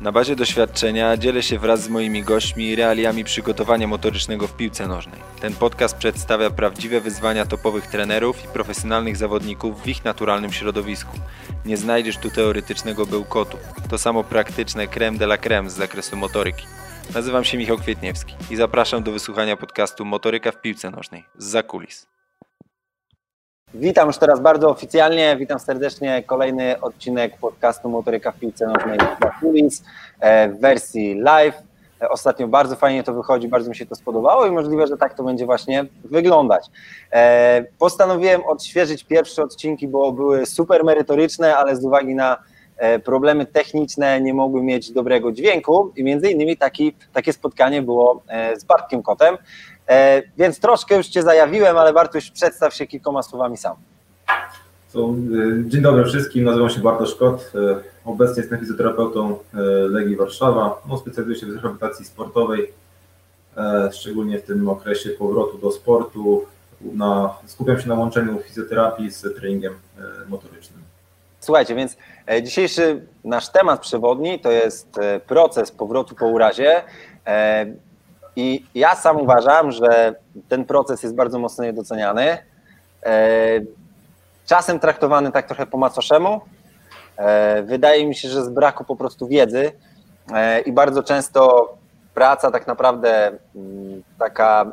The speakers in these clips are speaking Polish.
Na bazie doświadczenia dzielę się wraz z moimi gośćmi realiami przygotowania motorycznego w piłce nożnej. Ten podcast przedstawia prawdziwe wyzwania topowych trenerów i profesjonalnych zawodników w ich naturalnym środowisku. Nie znajdziesz tu teoretycznego bełkotu. To samo praktyczne creme de la creme z zakresu motoryki. Nazywam się Michał Kwietniewski i zapraszam do wysłuchania podcastu Motoryka w piłce nożnej z zakulis. Witam już teraz bardzo oficjalnie, witam serdecznie. Kolejny odcinek podcastu Motoryka w piłce nożnej dla Kulis e, w wersji live. E, ostatnio bardzo fajnie to wychodzi, bardzo mi się to spodobało i możliwe, że tak to będzie właśnie wyglądać. E, postanowiłem odświeżyć pierwsze odcinki, bo były super merytoryczne, ale z uwagi na problemy techniczne nie mogły mieć dobrego dźwięku i między innymi taki, takie spotkanie było z Bartkiem Kotem, więc troszkę już Cię zajawiłem, ale Bartuś, przedstaw się kilkoma słowami sam. Y, dzień dobry wszystkim, nazywam się Bartosz Kot. E, obecnie jestem fizjoterapeutą e, Legii Warszawa. No, specjalizuję się w rehabilitacji sportowej, szczególnie w tym okresie powrotu do sportu. Na, skupiam się na łączeniu fizjoterapii z treningiem motorycznym. Słuchajcie, więc dzisiejszy nasz temat przewodni to jest proces powrotu po urazie. I ja sam uważam, że ten proces jest bardzo mocno niedoceniany. E, czasem traktowany tak trochę po macoszemu. E, wydaje mi się, że z braku po prostu wiedzy e, i bardzo często praca tak naprawdę mm, taka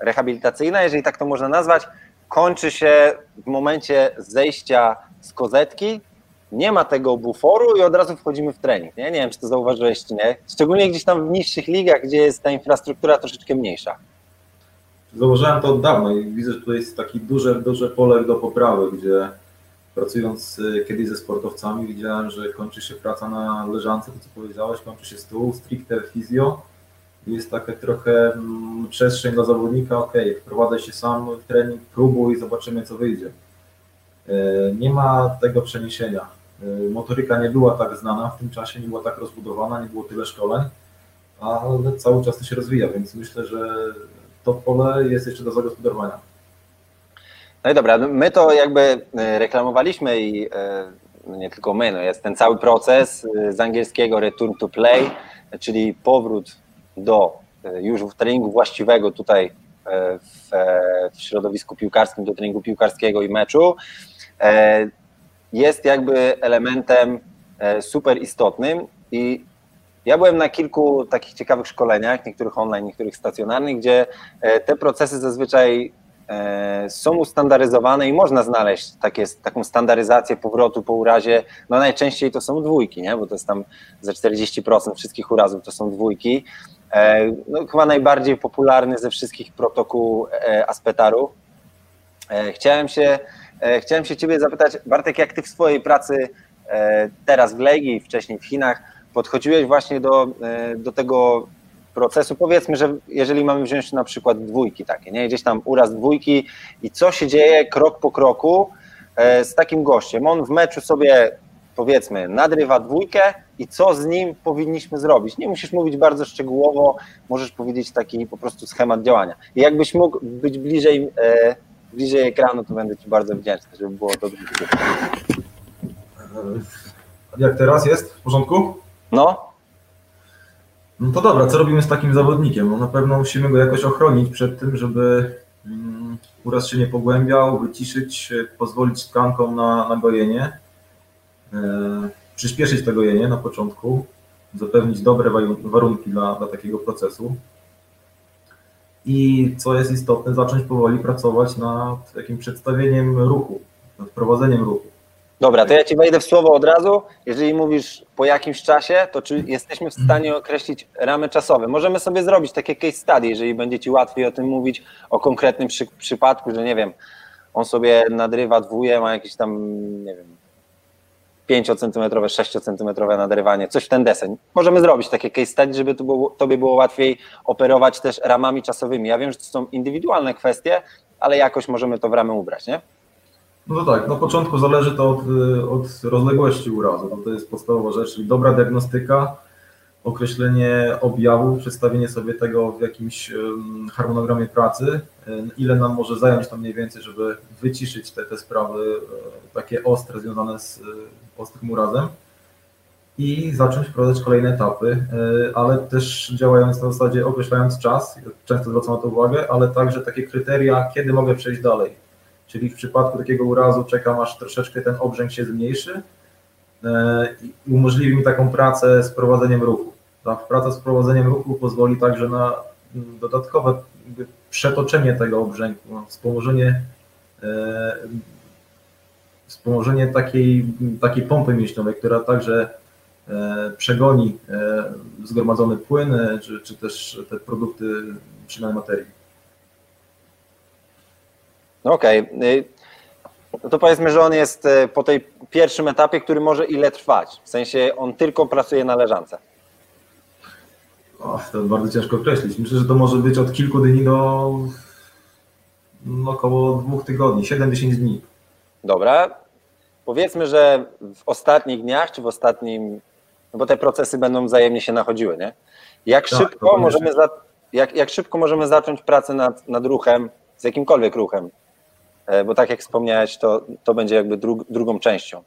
rehabilitacyjna, jeżeli tak to można nazwać, kończy się w momencie zejścia z kozetki nie ma tego buforu i od razu wchodzimy w trening. Nie, nie wiem, czy to zauważyłeś, czy nie. Szczególnie gdzieś tam w niższych ligach, gdzie jest ta infrastruktura troszeczkę mniejsza. Zauważyłem to od dawna i widzę, że tutaj jest takie duże, duże pole do poprawy, gdzie pracując y, kiedyś ze sportowcami widziałem, że kończy się praca na leżance, to co powiedziałeś, kończy się stół, stricte fizjo jest taka trochę mm, przestrzeń dla zawodnika, ok, wprowadzaj się sam w trening, próbuj zobaczymy co wyjdzie. Y, nie ma tego przeniesienia motoryka nie była tak znana w tym czasie, nie była tak rozbudowana, nie było tyle szkoleń, ale cały czas to się rozwija, więc myślę, że to pole jest jeszcze do zagospodarowania. No i dobra, my to jakby y, reklamowaliśmy i y, no nie tylko my, no jest ten cały proces z angielskiego return to play, czyli powrót do już treningu właściwego tutaj w, w środowisku piłkarskim, do treningu piłkarskiego i meczu jest jakby elementem e, super istotnym i ja byłem na kilku takich ciekawych szkoleniach, niektórych online, niektórych stacjonarnych, gdzie e, te procesy zazwyczaj e, są ustandaryzowane i można znaleźć takie, taką standaryzację powrotu po urazie. No najczęściej to są dwójki, nie? bo to jest tam za 40% wszystkich urazów to są dwójki. No, chyba najbardziej popularny ze wszystkich protokół Aspetaru. Chciałem się chciałem się Ciebie zapytać, Bartek, jak Ty w swojej pracy e, teraz w Legii, wcześniej w Chinach, podchodziłeś właśnie do, e, do tego procesu. Powiedzmy, że jeżeli mamy wziąć na przykład dwójki takie, nie? gdzieś tam uraz dwójki i co się dzieje krok po kroku z takim gościem. On w meczu sobie powiedzmy nadrywa dwójkę i co z nim powinniśmy zrobić. Nie musisz mówić bardzo szczegółowo, możesz powiedzieć taki po prostu schemat działania. I jakbyś mógł być bliżej bliżej ekranu, to będę Ci bardzo wdzięczny, żeby było dobrze. Jak teraz jest? W porządku? No. No to dobra, co robimy z takim zawodnikiem? No na pewno musimy go jakoś ochronić przed tym, żeby mm, uraz się nie pogłębiał, wyciszyć, pozwolić tkankom na, na gojenie, e, przyspieszyć to gojenie na początku, zapewnić dobre warunki dla, dla takiego procesu i co jest istotne, zacząć powoli pracować nad takim przedstawieniem ruchu, nad prowadzeniem ruchu. Dobra, to ja Ci wejdę w słowo od razu. Jeżeli mówisz po jakimś czasie, to czy jesteśmy w stanie określić ramy czasowe? Możemy sobie zrobić takie case study, jeżeli będzie Ci łatwiej o tym mówić, o konkretnym przy, przypadku, że nie wiem, on sobie nadrywa dwóje, ma jakieś tam, nie wiem, 5-centymetrowe, 6-centymetrowe nadrywanie, coś w ten deseń. Możemy zrobić takie case study, żeby to było, tobie było łatwiej operować też ramami czasowymi. Ja wiem, że to są indywidualne kwestie, ale jakoś możemy to w ramy ubrać, nie? No tak, na początku zależy to od, od rozległości urazu, to jest podstawowa rzecz, czyli dobra diagnostyka, określenie objawów, przedstawienie sobie tego w jakimś harmonogramie pracy, ile nam może zająć to mniej więcej, żeby wyciszyć te, te sprawy e, takie ostre, związane z e, ostrym urazem. i zacząć wprowadzać kolejne etapy, ale też działając na zasadzie określając czas, często zwracam na to uwagę, ale także takie kryteria, kiedy mogę przejść dalej. Czyli w przypadku takiego urazu czekam aż troszeczkę ten obrzęk się zmniejszy i umożliwi mi taką pracę z prowadzeniem ruchu. Ta praca z prowadzeniem ruchu pozwoli także na dodatkowe przetoczenie tego obrzęku, no, wspomożenie, e, wspomożenie takiej, takiej pompy mięśniowej, która także e, przegoni e, zgromadzony płyn, czy, czy też te produkty przynajmniej materii. Okej. Okay. No to powiedzmy, że on jest po tej pierwszym etapie, który może ile trwać? W sensie on tylko pracuje na leżance. O, to bardzo ciężko określić. Myślę, że to może być od kilku dni do no, około dwóch tygodni, 7-10 dni. Dobra. Powiedzmy, że w ostatnich dniach, czy w ostatnim, no bo te procesy będą wzajemnie się nachodziły, nie? Jak tak, szybko możemy za, jak, jak szybko możemy zacząć pracę nad, nad ruchem, z jakimkolwiek ruchem? E, bo tak jak wspomniałeś, to, to będzie jakby dru, drugą częścią.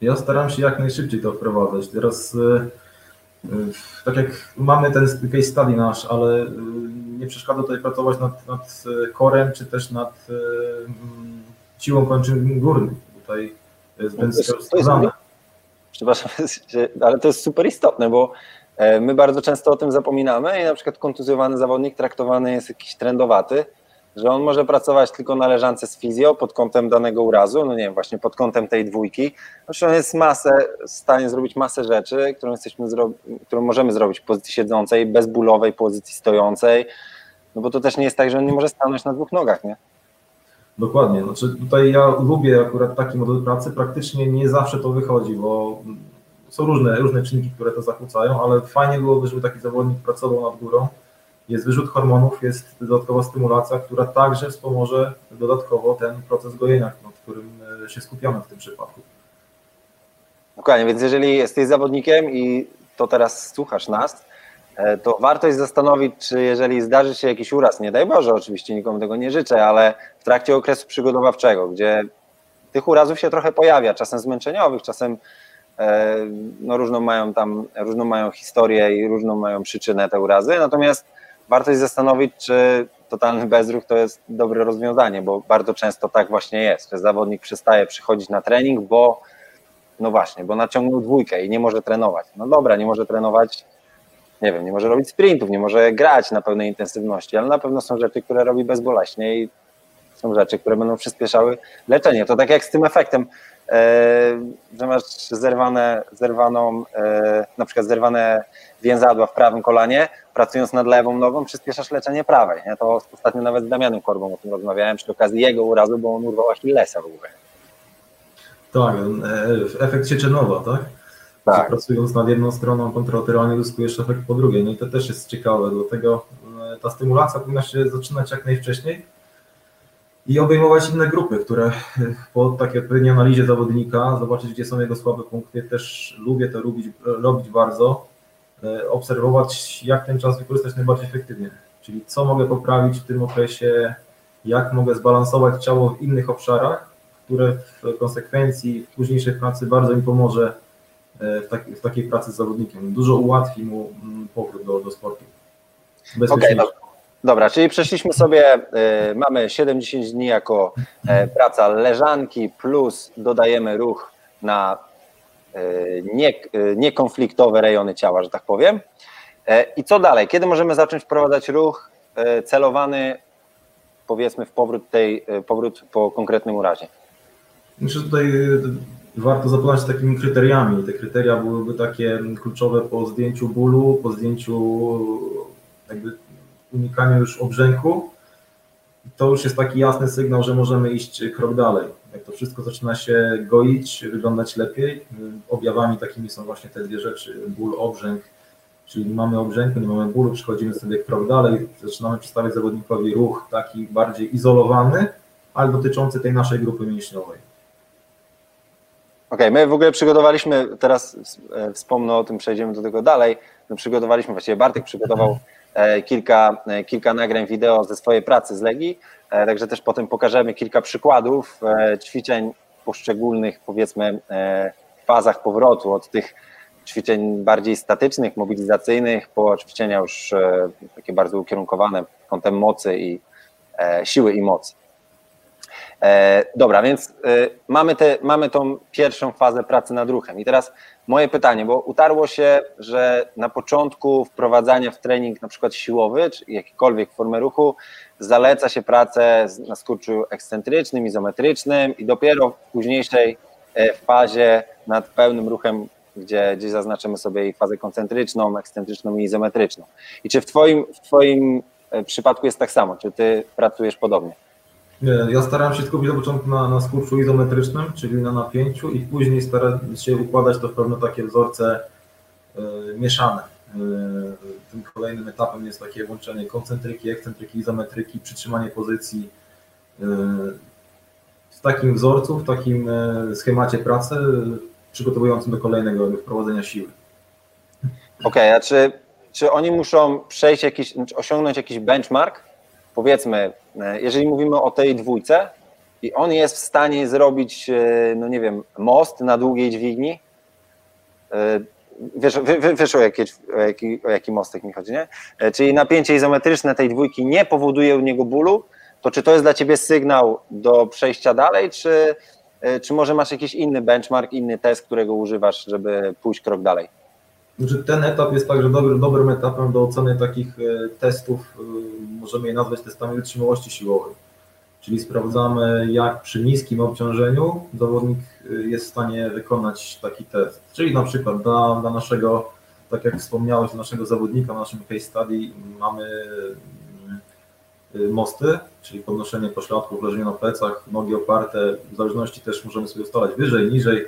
Ja staram się jak najszybciej to wprowadzać. Teraz e, tak jak mamy ten case study nasz, ale nie przeszkadza tutaj pracować nad, nad korem, czy też nad mm, siłą kończyn górnych. Tutaj jest wskazane. Przepraszam, ale to jest super istotne, bo e, my bardzo często o tym zapominamy i na przykład kontuzjowany zawodnik traktowany jest jakiś trendowaty, że on może pracować tylko na leżance z fizjo pod kątem danego urazu, no nie wiem, właśnie pod kątem tej dwójki. Zresztą on jest masę, w stanie zrobić masę rzeczy, którą, jesteśmy którą możemy zrobić w pozycji siedzącej, bezbólowej pozycji stojącej, no bo to też nie jest tak, że on nie może stanąć na dwóch nogach, nie? Dokładnie, znaczy tutaj ja lubię akurat taki model pracy, praktycznie nie zawsze to wychodzi, bo są różne, różne czynniki, które to zakłócają, ale fajnie byłoby, żeby taki zawodnik pracował nad górą, jest wyrzut hormonów, jest dodatkowa stymulacja, która także wspomoże dodatkowo ten proces gojenia, nad którym e, się skupiamy w tym przypadku. Dokładnie, więc jeżeli jesteś zawodnikiem i to teraz słuchasz nas, e, to warto jest zastanowić, czy jeżeli zdarzy się jakiś uraz, nie daj Boże, oczywiście nikomu tego nie życzę, ale w trakcie okresu przygotowawczego, gdzie tych urazów się trochę pojawia, czasem zmęczeniowych, czasem e, no, różną mają tam, różną mają historię i różną mają przyczynę te urazy, natomiast warto się zastanowić, czy totalny bezruch to jest dobre rozwiązanie, bo bardzo często tak właśnie jest, że zawodnik przestaje przychodzić na trening, bo no właśnie, bo naciągnął dwójkę i nie może trenować. No dobra, nie może trenować, nie wiem, nie może robić sprintów, nie może grać na pełnej intensywności, ale na pewno są rzeczy, które robi bezboleśnie i są rzeczy, które będą przyspieszały leczenie. To tak jak z tym efektem, że masz zerwane, zerwaną, e, na przykład zerwane więzadła w prawym kolanie, pracując nad lewą nogą, przyspieszasz leczenie prawej. Nie? To ostatnio nawet z Damianem Korbą o tym rozmawiałem przy okazji jego urazu, bo on urwał Achillesa w ogóle. Tak, e, efekt Sieczenowa, tak? Tak. Pracując nad jedną stroną kontralateralnie uzyskujesz efekt po drugiej. No i to też jest ciekawe, dlatego e, ta stymulacja powinna się zaczynać jak najwcześniej i obejmować inne grupy, które e, po takiej odpowiedniej analizie zawodnika, zobaczyć gdzie są jego słabe punkty. Też lubię to robić, robić bardzo, E, obserwować, jak ten czas wykorzystać najbardziej efektywnie. Czyli co mogę poprawić w tym okresie, jak mogę zbalansować ciało w innych obszarach, które w konsekwencji w późniejszej pracy bardzo mi pomoże e, w, tak, w takiej pracy z zawodnikiem. Dużo ułatwi mu mm, powrót do, do sportu. Okej, okay, dobra, czyli przeszliśmy sobie, y, mamy 70 dni jako y, praca leżanki, plus dodajemy ruch na E, nie, e, niekonfliktowe rejony ciała, że tak powiem. I co dalej? Kiedy możemy zacząć wprowadzać ruch celowany, powiedzmy, w powrót, tej, powrót po konkretnym urazie? Myślę, że tutaj warto zaplanać takimi kryteriami. Te kryteria byłyby takie kluczowe po zdjęciu bólu, po zdjęciu jakby unikaniu już obrzęku. To już jest taki jasny sygnał, że możemy iść krok dalej jak to wszystko zaczyna się goić, wyglądać lepiej. Objawami takimi są właśnie te dwie rzeczy, ból, obrzęk, czyli nie mamy obrzęku, nie mamy bólu, przechodzimy sobie krok dalej, zaczynamy przedstawiać zawodnikowi ruch taki bardziej izolowany, ale dotyczący tej naszej grupy mięśniowej. Okej, okay, my w ogóle przygotowaliśmy, teraz e, wspomnę o tym, przejdziemy do tego dalej. My przygotowaliśmy, właściwie Bartek przygotował kilka, e, kilka nagrań wideo ze swojej pracy z Legii, E, także też potem pokażemy kilka przykładów e, ćwiczeń w poszczególnych, powiedzmy, e, fazach powrotu od tych ćwiczeń bardziej statycznych, mobilizacyjnych, po ćwiczenia już e, takie bardzo ukierunkowane kątem mocy i e, siły i mocy. E, dobra, więc mamy, te, mamy tą pierwszą fazę pracy nad ruchem. I teraz moje pytanie, bo utarło się, że na początku wprowadzania w trening na przykład siłowy, czy jakikolwiek formę ruchu, zaleca się pracę na skurczu ekscentrycznym, izometrycznym i dopiero w późniejszej fazie nad pełnym ruchem gdzie, gdzie zaznaczymy sobie fazę koncentryczną, ekscentryczną i izometryczną. I czy w twoim, w twoim e, przypadku jest tak samo? Czy ty pracujesz podobnie? Ja starałem się skupić na początku na, na skurczu izometrycznym, czyli na napięciu i później starałem się układać to w pewne takie wzorce y, mieszane. Y, tym kolejnym etapem jest takie łączenie koncentryki, ekscentryki, izometryki, przytrzymanie pozycji. Y, w takim wzorcu, w takim schemacie pracy przygotowującym do kolejnego wprowadzenia siły. Okej, okay, a czy, czy oni muszą przejść jakiś, osiągnąć jakiś benchmark? Powiedzmy, e, jeżeli mówimy o tej dwójce i on jest w stanie zrobić, e, no nie wiem, most na długiej dźwigni, e, Wiesz, wiesz o, jaki, o, jaki, o jaki mostek mi chodzi, nie? Czyli napięcie izometryczne tej dwójki nie powoduje u niego bólu, to czy to jest dla ciebie sygnał do przejścia dalej, czy, czy może masz jakiś inny benchmark, inny test, którego używasz, żeby pójść krok dalej? Znaczy, ten etap jest także dobry, dobrym etapem do oceny takich e, testów, e, możemy je nazwać testami wytrzymałości siłowej. Czyli sprawdzamy, jak przy niskim obciążeniu zawodnik jest w stanie wykonać taki test. Czyli na przykład dla, dla naszego, tak jak wspomniałeś, dla naszego zawodnika, w naszym case study mamy mosty, czyli podnoszenie pośladków, leżenie na plecach, nogi oparte, w zależności też możemy sobie ustalać wyżej, niżej,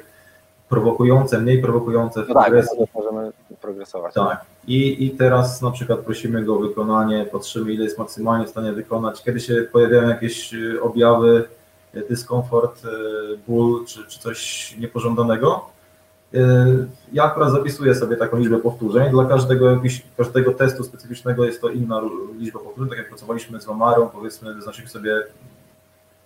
prowokujące, mniej prowokujące w no tak, możemy progresować. Tak. I, I teraz na przykład prosimy go o wykonanie, patrzymy ile jest maksymalnie w stanie wykonać. Kiedy się pojawiają jakieś y, objawy, y, dyskomfort, ból czy, czy coś niepożądanego, ja akurat zapisuję sobie taką liczbę powtórzeń. Dla każdego, jakiś, każdego testu specyficznego jest to inna liczba powtórzeń. Tak jak pracowaliśmy z Omarą, powiedzmy, wyznaczyliśmy sobie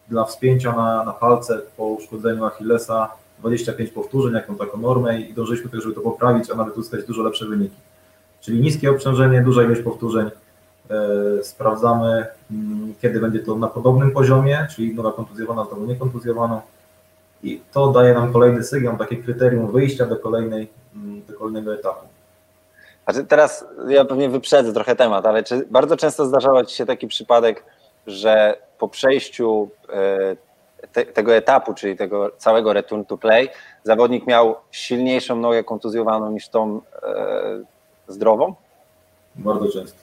dla wspięcia na, na palce po uszkodzeniu Achillesa 25 powtórzeń, jaką taką normę i dążyliśmy do tego, żeby to poprawić, a nawet uzyskać dużo lepsze wyniki. Czyli niskie obciążenie, duża ilość powtórzeń. Yy, sprawdzamy, yy, kiedy będzie to na podobnym poziomie, czyli noga kontuzjowana z nogą niekontuzjowaną i to daje nam kolejny sygnał, takie kryterium wyjścia do, kolejnej, mm, do kolejnego etapu. Znaczy teraz ja pewnie wyprzedzę trochę temat, ale czy bardzo często zdarzało Ci się taki przypadek, że po przejściu e, te, tego etapu, czyli tego całego return to play, zawodnik miał silniejszą nogę kontuzjowaną niż tą e, zdrową? Bardzo często.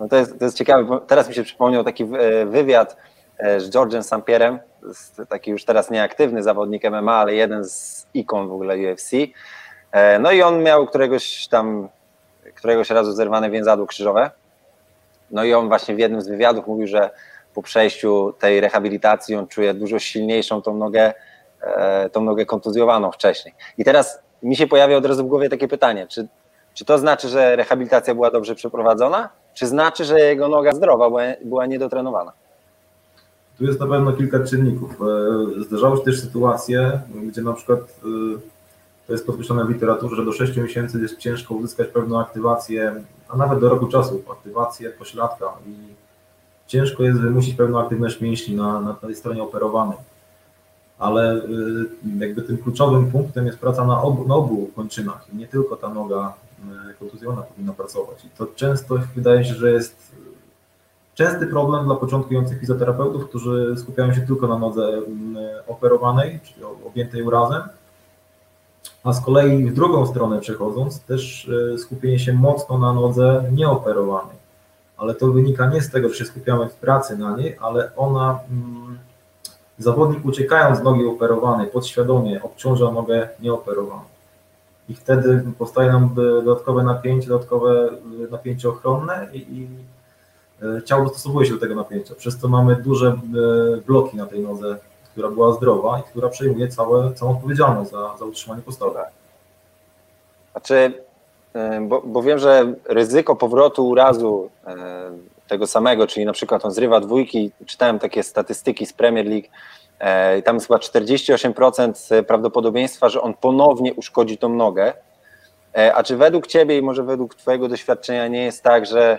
No to, jest, to jest ciekawe, bo teraz mi się przypomniał taki e, wywiad e, z George'em Sampierem, taki już teraz nieaktywny zawodnik MMA, ale jeden z ikon w ogóle UFC. E, no i on miał któregoś tam, któregoś razu zerwane więzadło krzyżowe. No i on właśnie w jednym z wywiadów mówił, że po przejściu tej rehabilitacji on czuje dużo silniejszą tą nogę, e, tą nogę kontuzjowaną wcześniej. I teraz mi się pojawia od razu w głowie takie pytanie, czy, czy to znaczy, że rehabilitacja była dobrze przeprowadzona, czy znaczy, że jego noga zdrowa była, niedotrenowana? Tu jest na pewno kilka czynników. E, zdarzały się też sytuacje, gdzie na przykład e, to jest podkreślone w literaturze, że do 6 miesięcy jest ciężko uzyskać pewną aktywację, a nawet do roku czasu, aktywację pośladka i ciężko jest wymusić pewną aktywność mięśni na, na tej stronie operowanej. Ale e, jakby tym kluczowym punktem jest praca na obu, na obu kończynach. Nie tylko ta noga kontuzjona powinna pracować. I to często wydaje się, że jest częsty problem dla początkujących fizjoterapeutów, którzy skupiają się tylko na nodze mm, operowanej, czyli objętej urazem, a z kolei w drugą stronę przechodząc, też skupienie się mocno na nodze nieoperowanej. Ale to wynika nie z tego, że się skupiamy w pracy na niej, ale ona, mm, zawodnik uciekając z nogi operowanej podświadomie obciąża nogę nieoperowaną. I wtedy powstaje nam dodatkowe napięcie, dodatkowe e, napięcie ochronne i, i E, ciało dostosowuje się do tego napięcia, przez co mamy duże e, bloki na tej nodze, która była zdrowa i która przejmuje całe, całą odpowiedzialność za, za utrzymanie postawy. Znaczy, e, bo, bo wiem, że ryzyko powrotu urazu tego samego, czyli na przykład on zrywa dwójki, czytałem takie statystyki z Premier League, i tam jest chyba 48% prawdopodobieństwa, że on ponownie uszkodzi tą nogę, E, a czy według Ciebie i może według Twojego doświadczenia nie jest tak, że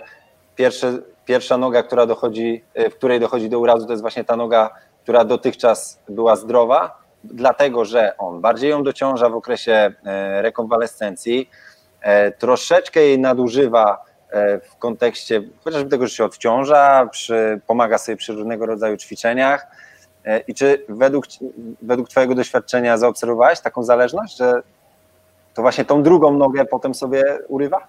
pierwsze, pierwsza noga, która dochodzi, w której dochodzi do urazu, to jest właśnie ta noga, która dotychczas była zdrowa, dlatego że on bardziej ją dociąża w okresie rekonwalescencji, troszeczkę jej nadużywa w kontekście chociażby tego, że się odciąża, przy, pomaga sobie przy różnego rodzaju ćwiczeniach. E, I czy według, według Twojego doświadczenia zaobserwowałeś taką zależność, że to właśnie tą drugą nogę potem sobie urywa?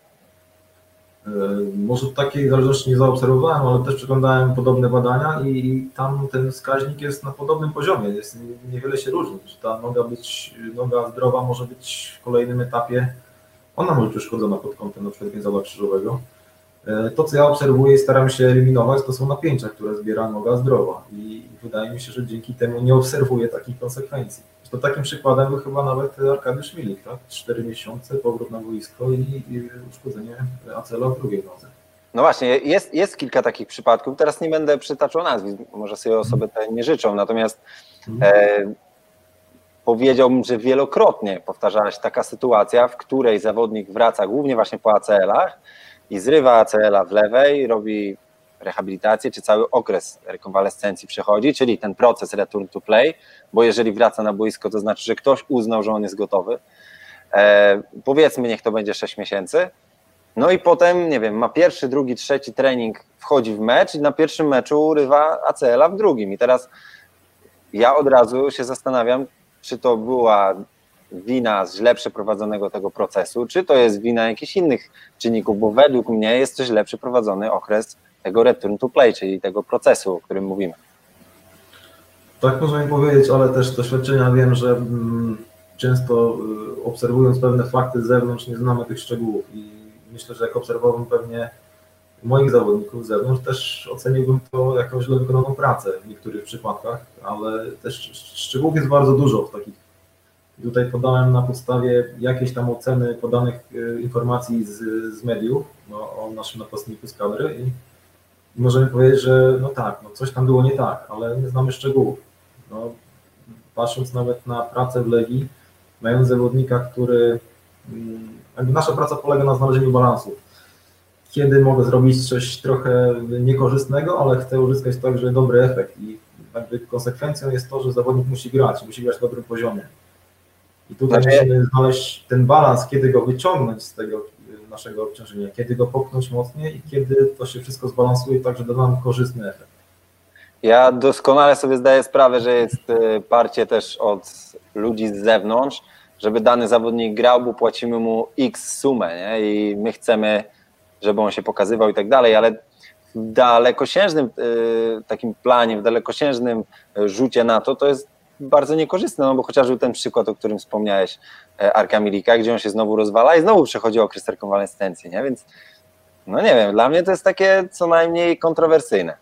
E, może takiej zależności nie zaobserwowałem, ale też przeglądałem podobne badania i tam ten wskaźnik jest na podobnym poziomie, jest, niewiele się różni. Ta noga być, noga zdrowa może być w kolejnym etapie ona może być uszkodzona pod kątem na przykład więzadła krzyżowego. E, to, co ja obserwuję i staram się eliminować, to są napięcia, które zbiera noga zdrowa i wydaje mi się, że dzięki temu nie obserwuję takich konsekwencji. To takim przykładem był chyba nawet Arkadiusz Milik, tak? Cztery miesiące, powrót na boisko i, i uszkodzenie acela w drugiej nodze. No właśnie, jest, jest kilka takich przypadków. Teraz nie będę przytaczał nazwisk, może sobie osoby te nie życzą, natomiast mhm. e, powiedziałbym, że wielokrotnie powtarzała się taka sytuacja, w której zawodnik wraca głównie właśnie po ACL-ach i zrywa ACL-a w lewej, robi rehabilitację, czy cały okres rekonwalescencji przechodzi, czyli ten proces return to play, bo jeżeli wraca na boisko, to znaczy, że ktoś uznał, że on jest gotowy. E, powiedzmy, niech to będzie 6 miesięcy. No i potem, nie wiem, ma pierwszy, drugi, trzeci trening, wchodzi w mecz i na pierwszym meczu urywa ACL-a w drugim. I teraz ja od razu się zastanawiam, czy to była wina źle przeprowadzonego tego procesu, czy to jest wina jakichś innych czynników, bo według mnie jest to źle przeprowadzony okres tego return to play, czyli tego procesu, o którym mówimy. Tak możemy powiedzieć, ale też z doświadczenia wiem, że mm, często y, obserwując pewne fakty z zewnątrz nie znamy tych szczegółów i myślę, że jak obserwowałem pewnie moich zawodników z zewnątrz, też oceniłbym to jako źle wykonaną pracę w niektórych przypadkach, ale też szczegółów jest bardzo dużo w takich. Tutaj podałem na podstawie jakiejś tam oceny podanych e, informacji z, z mediów no, o naszym napastniku z kadry i, i możemy powiedzieć, że no tak, no coś tam było nie tak, ale nie znamy szczegółów. No, patrząc nawet na pracę w Legii, mając zawodnika, który mm, nasza praca polega na znalezieniu balansu kiedy mogę zrobić coś trochę niekorzystnego, ale chcę uzyskać także dobry efekt i jakby konsekwencją jest to, że zawodnik musi grać, musi grać na dobrym poziomie. I tutaj znaczy... musimy znaleźć ten balans, kiedy go wyciągnąć z tego naszego obciążenia, kiedy go popchnąć mocniej i kiedy to się wszystko zbalansuje tak, że da nam korzystny efekt. Ja doskonale sobie zdaję sprawę, że jest y, parcie też od ludzi z zewnątrz, żeby dany zawodnik grał, bo płacimy mu x sumę nie? i my chcemy żeby on się pokazywał i tak dalej, ale w dalekosiężnym y, takim planie, w dalekosiężnym rzucie na to, to jest bardzo niekorzystne, no bo chociażby ten przykład, o którym wspomniałeś, e, Arka Milika, gdzie on się znowu rozwala i znowu przechodzi okres rekonwalescencji, nie? Więc no nie wiem, dla mnie to jest takie co najmniej kontrowersyjne.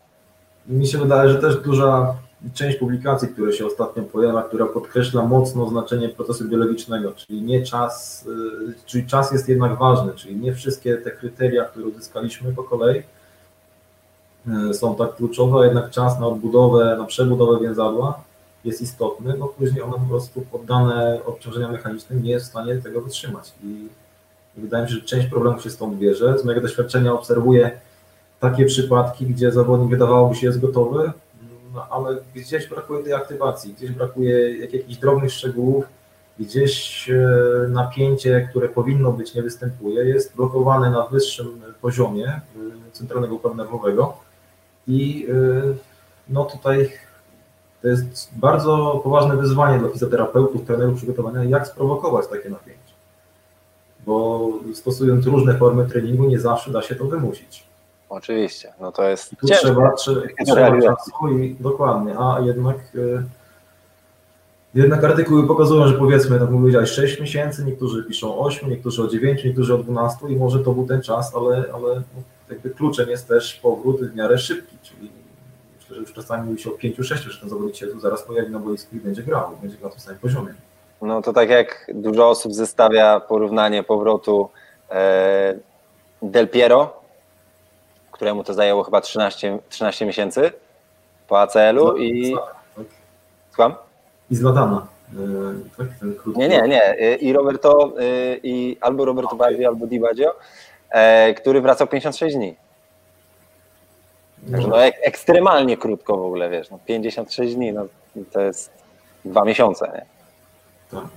Mi się wydaje, że też duża część publikacji, które się ostatnio pojawia, która podkreśla mocno znaczenie procesu biologicznego, czyli nie czas, y, czyli czas jest jednak ważny, czyli nie wszystkie te kryteria, które uzyskaliśmy po kolei y, są tak kluczowe, jednak czas na odbudowę, na przebudowę więzadła jest istotny, bo później ono po prostu poddane obciążeniom mechanicznym nie jest w stanie tego wytrzymać i wydaje mi się, że część problemów się stąd bierze. Z mojego doświadczenia obserwuję takie przypadki, gdzie zawodnik wydawałoby się jest gotowy, no, ale gdzieś brakuje tej aktywacji, gdzieś brakuje jak, jakichś drobnych szczegółów, gdzieś e, napięcie, które powinno być, nie występuje, jest blokowane na wyższym poziomie e, centralnego układu nerwowego i e, no tutaj to jest bardzo poważne wyzwanie dla fizjoterapeutów, trenerów przygotowania, jak sprowokować takie napięcie. Bo stosując różne formy treningu, nie zawsze da się to wymusić. Oczywiście, no to jest tu ciężko. Trzeba, trzeba czasu i dokładnie, a jednak e, jednak artykuły pokazują, że powiedzmy, tak powiedziałeś, 6 miesięcy, niektórzy piszą 8, niektórzy o 9, niektórzy o 12 i może to był ten czas, ale, ale no, jakby kluczem jest też powrót w miarę szybki, czyli myślę, że już czasami mówi się o 5-6, że ten zawodnik się tu zaraz pojawi na boisku i będzie grał, będzie na tym samym poziomie. No to tak jak dużo osób zestawia porównanie powrotu e, Del Piero któremu to zajęło chyba 13, 13 miesięcy po ACL-u i... Tak. I z Ladana. tak, ten krótki... Nie, nie, nie. I Roberto, i albo Roberto okay. Baggio, albo Di Baggio, który wracał 56 dni. Także no, ek ekstremalnie krótko w ogóle, wiesz, no 56 dni, no to jest dwa miesiące, nie? Tak.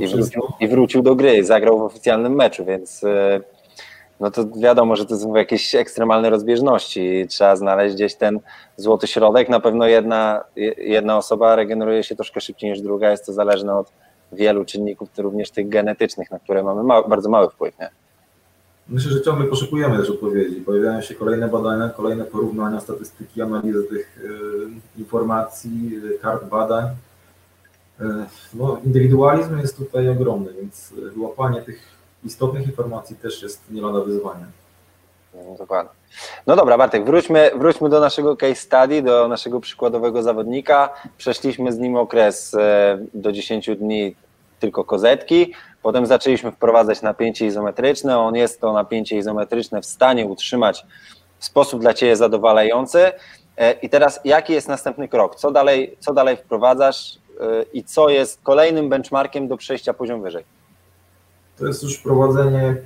I wrócił, I wrócił, do gry, zagrał w oficjalnym meczu, więc e, no to wiadomo, że to są jakieś ekstremalne rozbieżności. Trzeba znaleźć gdzieś ten złoty środek. Na pewno jedna, jedna osoba regeneruje się troszkę szybciej niż druga. Jest to zależne od wielu czynników, również tych genetycznych, na które mamy mały, bardzo mały wpływ. Nie? Myślę, że ciągle poszukujemy też odpowiedzi. Pojawiają się kolejne badania, kolejne porównania, statystyki, analizy tych y, informacji, kart badań. Y, no, indywidualizm jest tutaj ogromny, więc łapanie tych istotnych informacji też jest nie lada wyzwanie. No, dokładnie. No dobra, Bartek, wróćmy, wróćmy do naszego case study, do naszego przykładowego zawodnika. Przeszliśmy z nim okres e, do 10 dni tylko kozetki, potem zaczęliśmy wprowadzać napięcie izometryczne. On jest to napięcie izometryczne w stanie utrzymać w sposób dla Ciebie zadowalający. E, I teraz jaki jest następny krok? Co dalej, co dalej wprowadzasz e, i co jest kolejnym benchmarkiem do przejścia poziom wyżej? To jest już prowadzenie,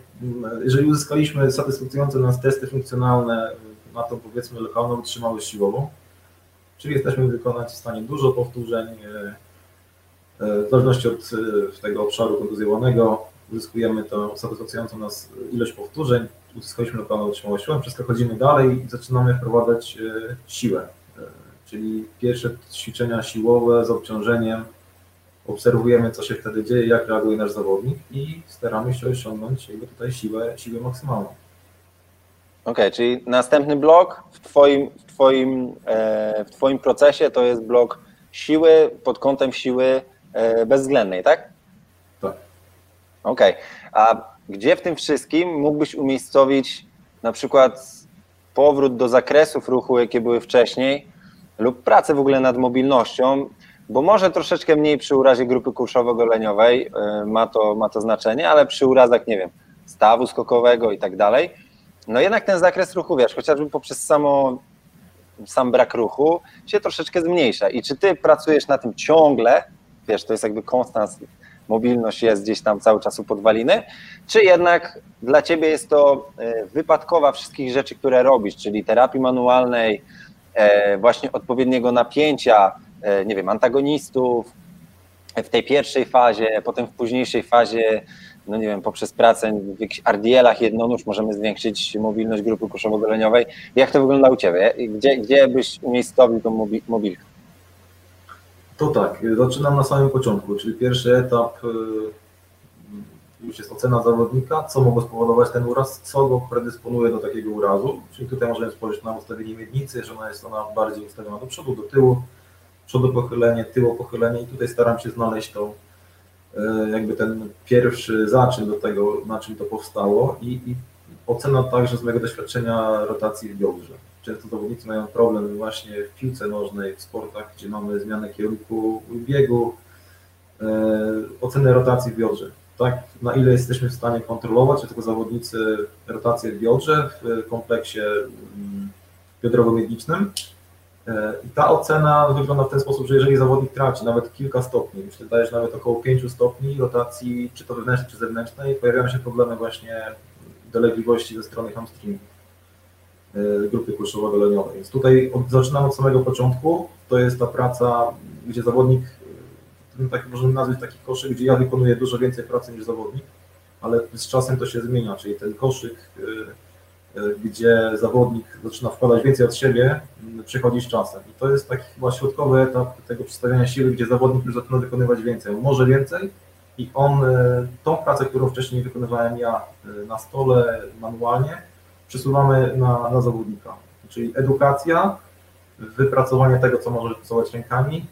jeżeli uzyskaliśmy satysfakcjonujące nas testy funkcjonalne na tą powiedzmy lokalną wytrzymałość siłową, czyli jesteśmy wykonać w stanie dużo powtórzeń, e, e, w zależności od e, tego obszaru kontuzjowanego uzyskujemy tą satysfakcjonującą nas ilość powtórzeń, uzyskaliśmy lokalną wytrzymałość siłową, przechodzimy dalej i zaczynamy wprowadzać siłę, czyli pierwsze ćwiczenia siłowe z obciążeniem obserwujemy, co się wtedy dzieje, jak reaguje nasz zawodnik i staramy się osiągnąć jakby tutaj siłę, siłę maksymalną. Okej, okay, czyli następny blok w twoim, w, twoim, e, w twoim procesie to jest blok siły pod kątem siły e, bezwzględnej, tak? Tak. Okej, okay. a gdzie w tym wszystkim mógłbyś umiejscowić na przykład powrót do zakresów ruchu, jakie były wcześniej, lub pracę w ogóle nad mobilnością, bo może troszeczkę mniej przy urazie grupy kurszowo-goleniowej y, ma to, ma to znaczenie, ale przy urazach, nie wiem, stawu skokowego i tak dalej, no jednak ten zakres ruchu, wiesz, chociażby poprzez samo, sam brak ruchu się troszeczkę zmniejsza. I czy ty pracujesz na tym ciągle, wiesz, to jest jakby konstans, mobilność jest gdzieś tam cały czas u podwaliny, czy jednak dla ciebie jest to y, wypadkowa wszystkich rzeczy, które robisz, czyli terapii manualnej, e, właśnie odpowiedniego napięcia, nie wiem, antagonistów w tej pierwszej fazie, potem w późniejszej fazie, no nie wiem, poprzez pracę w jakichś RDL-ach jednonóż możemy zwiększyć mobilność grupy kuszowo-goleniowej. Jak to wygląda u Ciebie? Gdzie, gdzie byś umiejscowił tą mobilkę? To tak, zaczynam na samym początku, czyli pierwszy etap y, już jest ocena zawodnika, co mogło spowodować ten uraz, co go predysponuje do takiego urazu, czyli tutaj możemy spojrzeć na ustawienie miednicy, że ona jest ona bardziej ustawiona do przodu, do tyłu, przodu pochylenie, tyło pochylenie i tutaj staram się znaleźć tą e, jakby ten pierwszy zaczyn do tego, na czym to powstało i, i ocena także z mojego doświadczenia rotacji w biodrze. Często zawodnicy mają problem właśnie w piłce nożnej, w sportach, gdzie mamy zmianę kierunku biegu, e, ocenę rotacji w biodrze. Tak, na ile jesteśmy w stanie kontrolować jako zawodnicy rotację w biodrze w kompleksie mm, biodrowo-miednicznym, I ta ocena wygląda w ten sposób, że jeżeli zawodnik traci nawet kilka stopni, myślę, dajesz nawet około 5 stopni rotacji, czy to wewnętrznej, czy zewnętrznej, pojawiają się problemy właśnie dolegliwości ze strony hamstringu e, grupy kulszowo-goleniowej. Więc tutaj od, zaczynamy od samego początku. To jest ta praca, gdzie zawodnik, e, tak możemy nazwać taki koszyk, gdzie ja wykonuję dużo więcej pracy niż zawodnik, ale z czasem to się zmienia, czyli ten koszyk E, gdzie zawodnik zaczyna wkładać więcej od siebie, przychodzi z czasem. I to jest taki chyba środkowy etap tego przedstawiania siły, gdzie zawodnik już zaczyna wykonywać więcej. może więcej i on e, tą pracę, którą wcześniej wykonywałem ja e, na stole manualnie, przesuwamy na, na zawodnika. Czyli edukacja, wypracowanie tego, co może pracować rękami,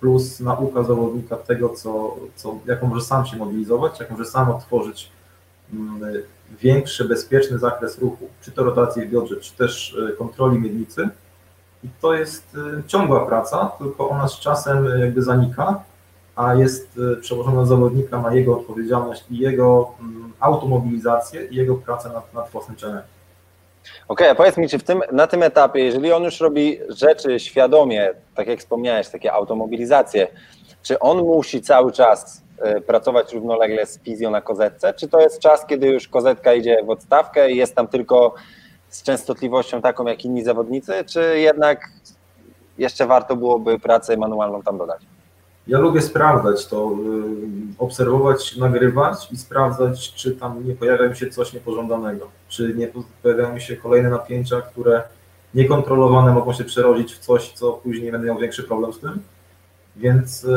plus nauka zawodnika tego, co, co, jaką może sam się mobilizować, jak może sam otworzyć większy, bezpieczny zakres ruchu, czy to rotacji w biodrze, czy też e, kontroli miednicy. I to jest e, ciągła praca, tylko ona z czasem e, jakby zanika, a jest przełożona na zawodnika, na jego odpowiedzialność i jego mm, automobilizację i jego pracę nad, nad własnym ciałem. Okej, okay, a powiedz mi, czy w tym, na tym etapie, jeżeli on już robi rzeczy świadomie, tak jak wspomniałeś, takie automobilizacje, czy on musi cały czas pracować równolegle z fizją na kozetce, czy to jest czas, kiedy już kozetka idzie w odstawkę i jest tam tylko z częstotliwością taką jak inni zawodnicy, czy jednak jeszcze warto byłoby pracę manualną tam dodać? Ja lubię sprawdzać to, y, obserwować, nagrywać i sprawdzać, czy tam nie pojawia mi się coś niepożądanego, czy nie pojawiają mi się kolejne napięcia, które niekontrolowane mogą się przerodzić w coś, co później będę miał większy problem z tym. Więc y,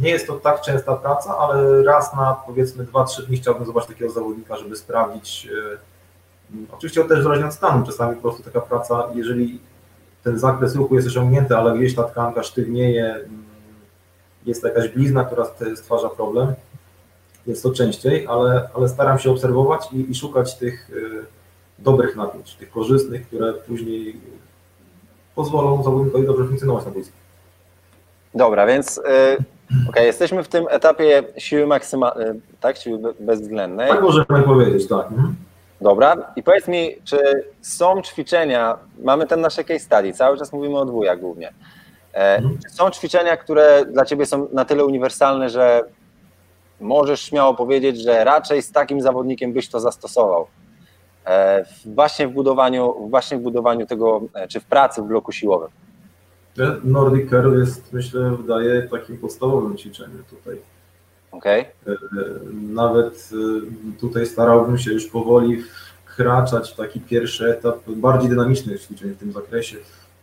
nie jest to tak częsta praca, ale raz na powiedzmy 2-3 dni chciałbym zobaczyć takiego zawodnika, żeby sprawdzić. Y, oczywiście też zależnie od stanu, czasami po prostu taka praca, jeżeli ten zakres ruchu jest osiągnięty, ale gdzieś ta tkanka sztywnieje, jest jakaś blizna, która stwarza problem. Jest to częściej, ale, ale staram się obserwować i, i szukać tych y, dobrych napięć, tych korzystnych, które później pozwolą zawodnikowi dobrze funkcjonować na boisku. Dobra, więc y, okay, jesteśmy w tym etapie siły maksymalnej, y, tak, siły bezwzględnej. Tak możemy powiedzieć, tak. Mhm. Dobra, i powiedz mi, czy są ćwiczenia, mamy ten nasze case study, cały czas mówimy o dwójach głównie, E, mhm. Są ćwiczenia, które dla Ciebie są na tyle uniwersalne, że możesz śmiało powiedzieć, że raczej z takim zawodnikiem byś to zastosował. E, właśnie w budowaniu, właśnie w budowaniu tego, e, czy w pracy w bloku siłowym. Nordic Curl jest, myślę, wydaje takim podstawowym ćwiczeniem tutaj. Okay. Nawet tutaj starałbym się już powoli wkraczać w taki pierwszy etap bardziej dynamicznych ćwiczeń w tym zakresie,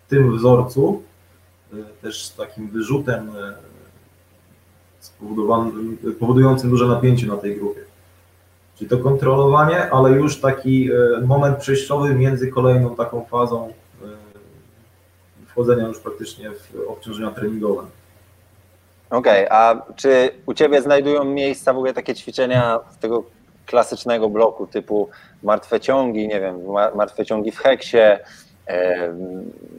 w tym wzorcu, też z takim wyrzutem e, spowodowanym, powodującym duże napięcie na tej grupie. Czyli to kontrolowanie, ale już taki e, moment przejściowy między kolejną taką fazą e, wchodzenia już praktycznie w obciążenia treningowe. Okej, okay, a czy u Ciebie znajdują miejsca w ogóle takie ćwiczenia z tego klasycznego bloku typu martwe ciągi, nie wiem, martwe ciągi w heksie,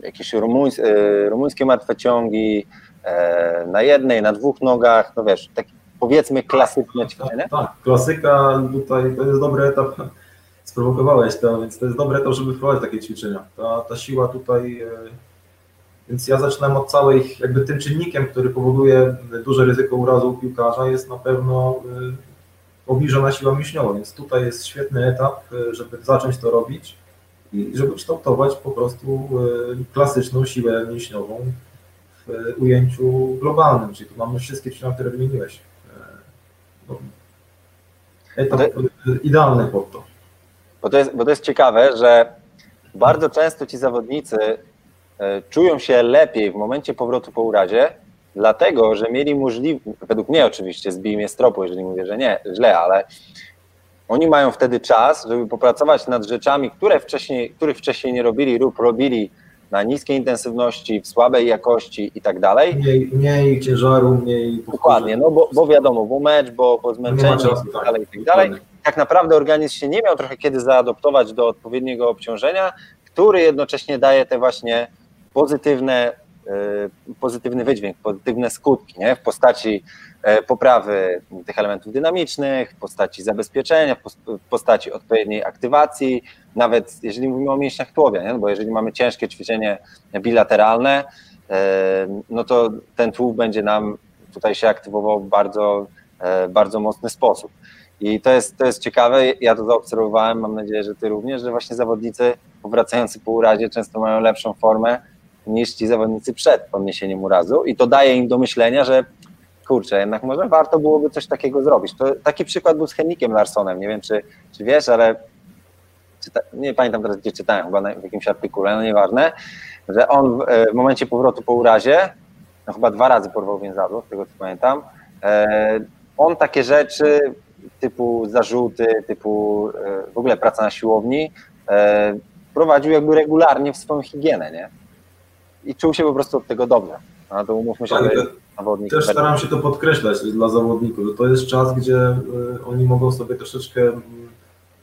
jakieś rumuńs, e, rumuńskie martwe ciągi e, na jednej, na dwóch nogach, no wiesz, tak powiedzmy klasyczne ćwiczenie. Tak, tak, klasyka tutaj to jest dobry etap, sprowokowałeś to, więc to jest dobry etap, żeby wprowadzić takie ćwiczenia. Ta, ta siła tutaj, e, więc ja zaczynam od całej, jakby tym czynnikiem, który powoduje duże ryzyko urazu u piłkarza jest na pewno obniżona siła mięśniowa, więc tutaj jest świetny etap, żeby zacząć to robić i żeby kształtować po prostu e, klasyczną siłę mięśniową w ujęciu globalnym, czyli tu mamy wszystkie ćwiczenia, które wymieniłeś. No, etap idealny pod to. Bo to, jest, bo to jest ciekawe, że bardzo często ci zawodnicy czują się lepiej w momencie powrotu po urazie, dlatego, że mieli możliwość, według mnie oczywiście, zbij mnie z tropu, jeżeli mówię, że nie, źle, ale oni mają wtedy czas, żeby popracować nad rzeczami, które wcześniej, których wcześniej nie robili lub robili na niskiej intensywności, w słabej jakości i tak dalej. Mniej, mniej ciężaru, mniej Dokładnie, no bo, bo wiadomo, bo mecz, bo, bo zmęczenie i tak dalej, i tak dalej. Tak naprawdę organizm się nie miał trochę kiedy zaadoptować do odpowiedniego obciążenia, który jednocześnie daje te właśnie pozytywne, y, pozytywny wydźwięk, pozytywne skutki nie? w postaci E, poprawy tych elementów dynamicznych, w postaci zabezpieczenia, w postaci odpowiedniej aktywacji, nawet jeżeli mówimy o mięśniach tułowia, nie? Bo jeżeli mamy ciężkie ćwiczenie bilateralne, e, no to ten tułów będzie nam tutaj się aktywował w bardzo, e, bardzo mocny sposób. I to jest, to jest ciekawe, ja to zaobserwowałem, mam nadzieję, że ty również, że właśnie zawodnicy powracający po urazie często mają lepszą formę niż ci zawodnicy przed podniesieniem urazu i to daje im do myślenia, że kurczę, jednak może warto byłoby coś takiego zrobić. To, taki przykład był z Hennikiem Larsonem, nie wiem czy, czy wiesz, ale czyta, nie pamiętam teraz gdzie czytałem, chyba w jakimś artykule, no nieważne, że on w, e, w momencie powrotu po urazie, no chyba dwa razy porwał więzadło, z tego co pamiętam, e, on takie rzeczy typu zarzuty, typu e, w ogóle praca na siłowni e, prowadził jakby regularnie w swoją higienę, nie? I czuł się po prostu od tego dobrze. No to umówmy się, tak, że zawodnik. Też staram się to podkreślać dla zawodników, że to jest czas, gdzie y, oni mogą sobie troszeczkę mm,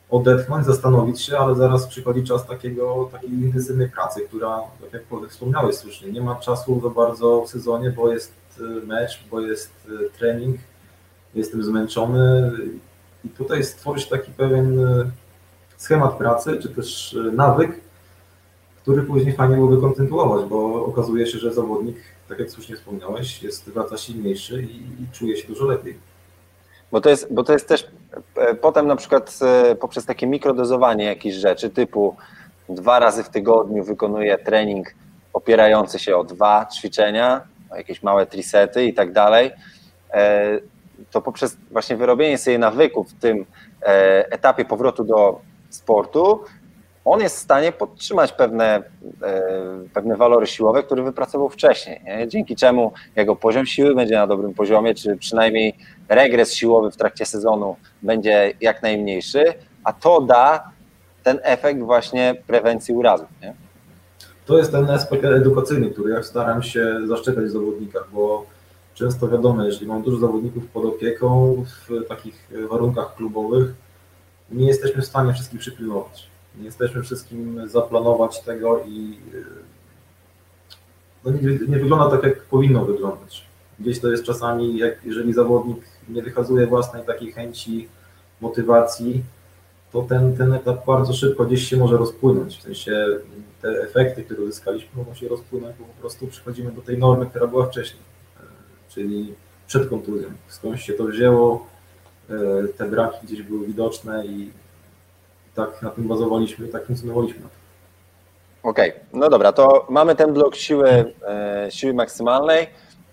odetchnąć, zastanowić się, ale zaraz przychodzi czas takiego, takiej intensywnej pracy, która, tak jak wspomniałeś słusznie, nie ma czasu za bardzo w sezonie, bo jest y, mecz, bo jest y, trening, jestem zmęczony i tutaj stworzyć taki pewien schemat pracy, czy też nawyk, który później fajnie byłoby kontynuować, bo okazuje się, że zawodnik, tak jak słusznie wspomniałeś, jest wraca silniejszy i, i czuje się dużo lepiej. Bo to jest, bo to jest też e, potem na przykład e, poprzez takie mikrodozowanie jakichś rzeczy typu dwa razy w tygodniu wykonuję trening opierający się o dwa ćwiczenia, jakieś małe trisety i tak dalej, e, to poprzez właśnie wyrobienie sobie nawyków w tym etapie powrotu do sportu, on jest w stanie podtrzymać pewne, pewne walory siłowe, które wypracował wcześniej. Nie? Dzięki czemu jego poziom siły będzie na dobrym poziomie, czy przynajmniej regres siłowy w trakcie sezonu będzie jak najmniejszy, a to da ten efekt właśnie prewencji urazów. Nie? To jest ten aspekt edukacyjny, który ja staram się zaszczepiać w zawodnikach, bo często wiadomo, jeżeli mam dużo zawodników pod opieką w takich warunkach klubowych, nie jesteśmy w stanie wszystkich przypilnować. Nie jesteśmy wszystkim zaplanować tego i no nie, nie wygląda tak, jak powinno wyglądać. Gdzieś to jest czasami, jak jeżeli zawodnik nie wykazuje własnej takiej chęci, motywacji, to ten, ten etap bardzo szybko gdzieś się może rozpłynąć. W sensie te efekty, które uzyskaliśmy, mogą się rozpłynąć, bo po prostu przechodzimy do tej normy, która była wcześniej, e, czyli przed kontuzją. Skądś się to wzięło, e, te braki gdzieś były widoczne i tak na tym bazowaliśmy, tak funkcjonowaliśmy. Okej, okay. no dobra, to mamy ten blok siły, e, siły maksymalnej.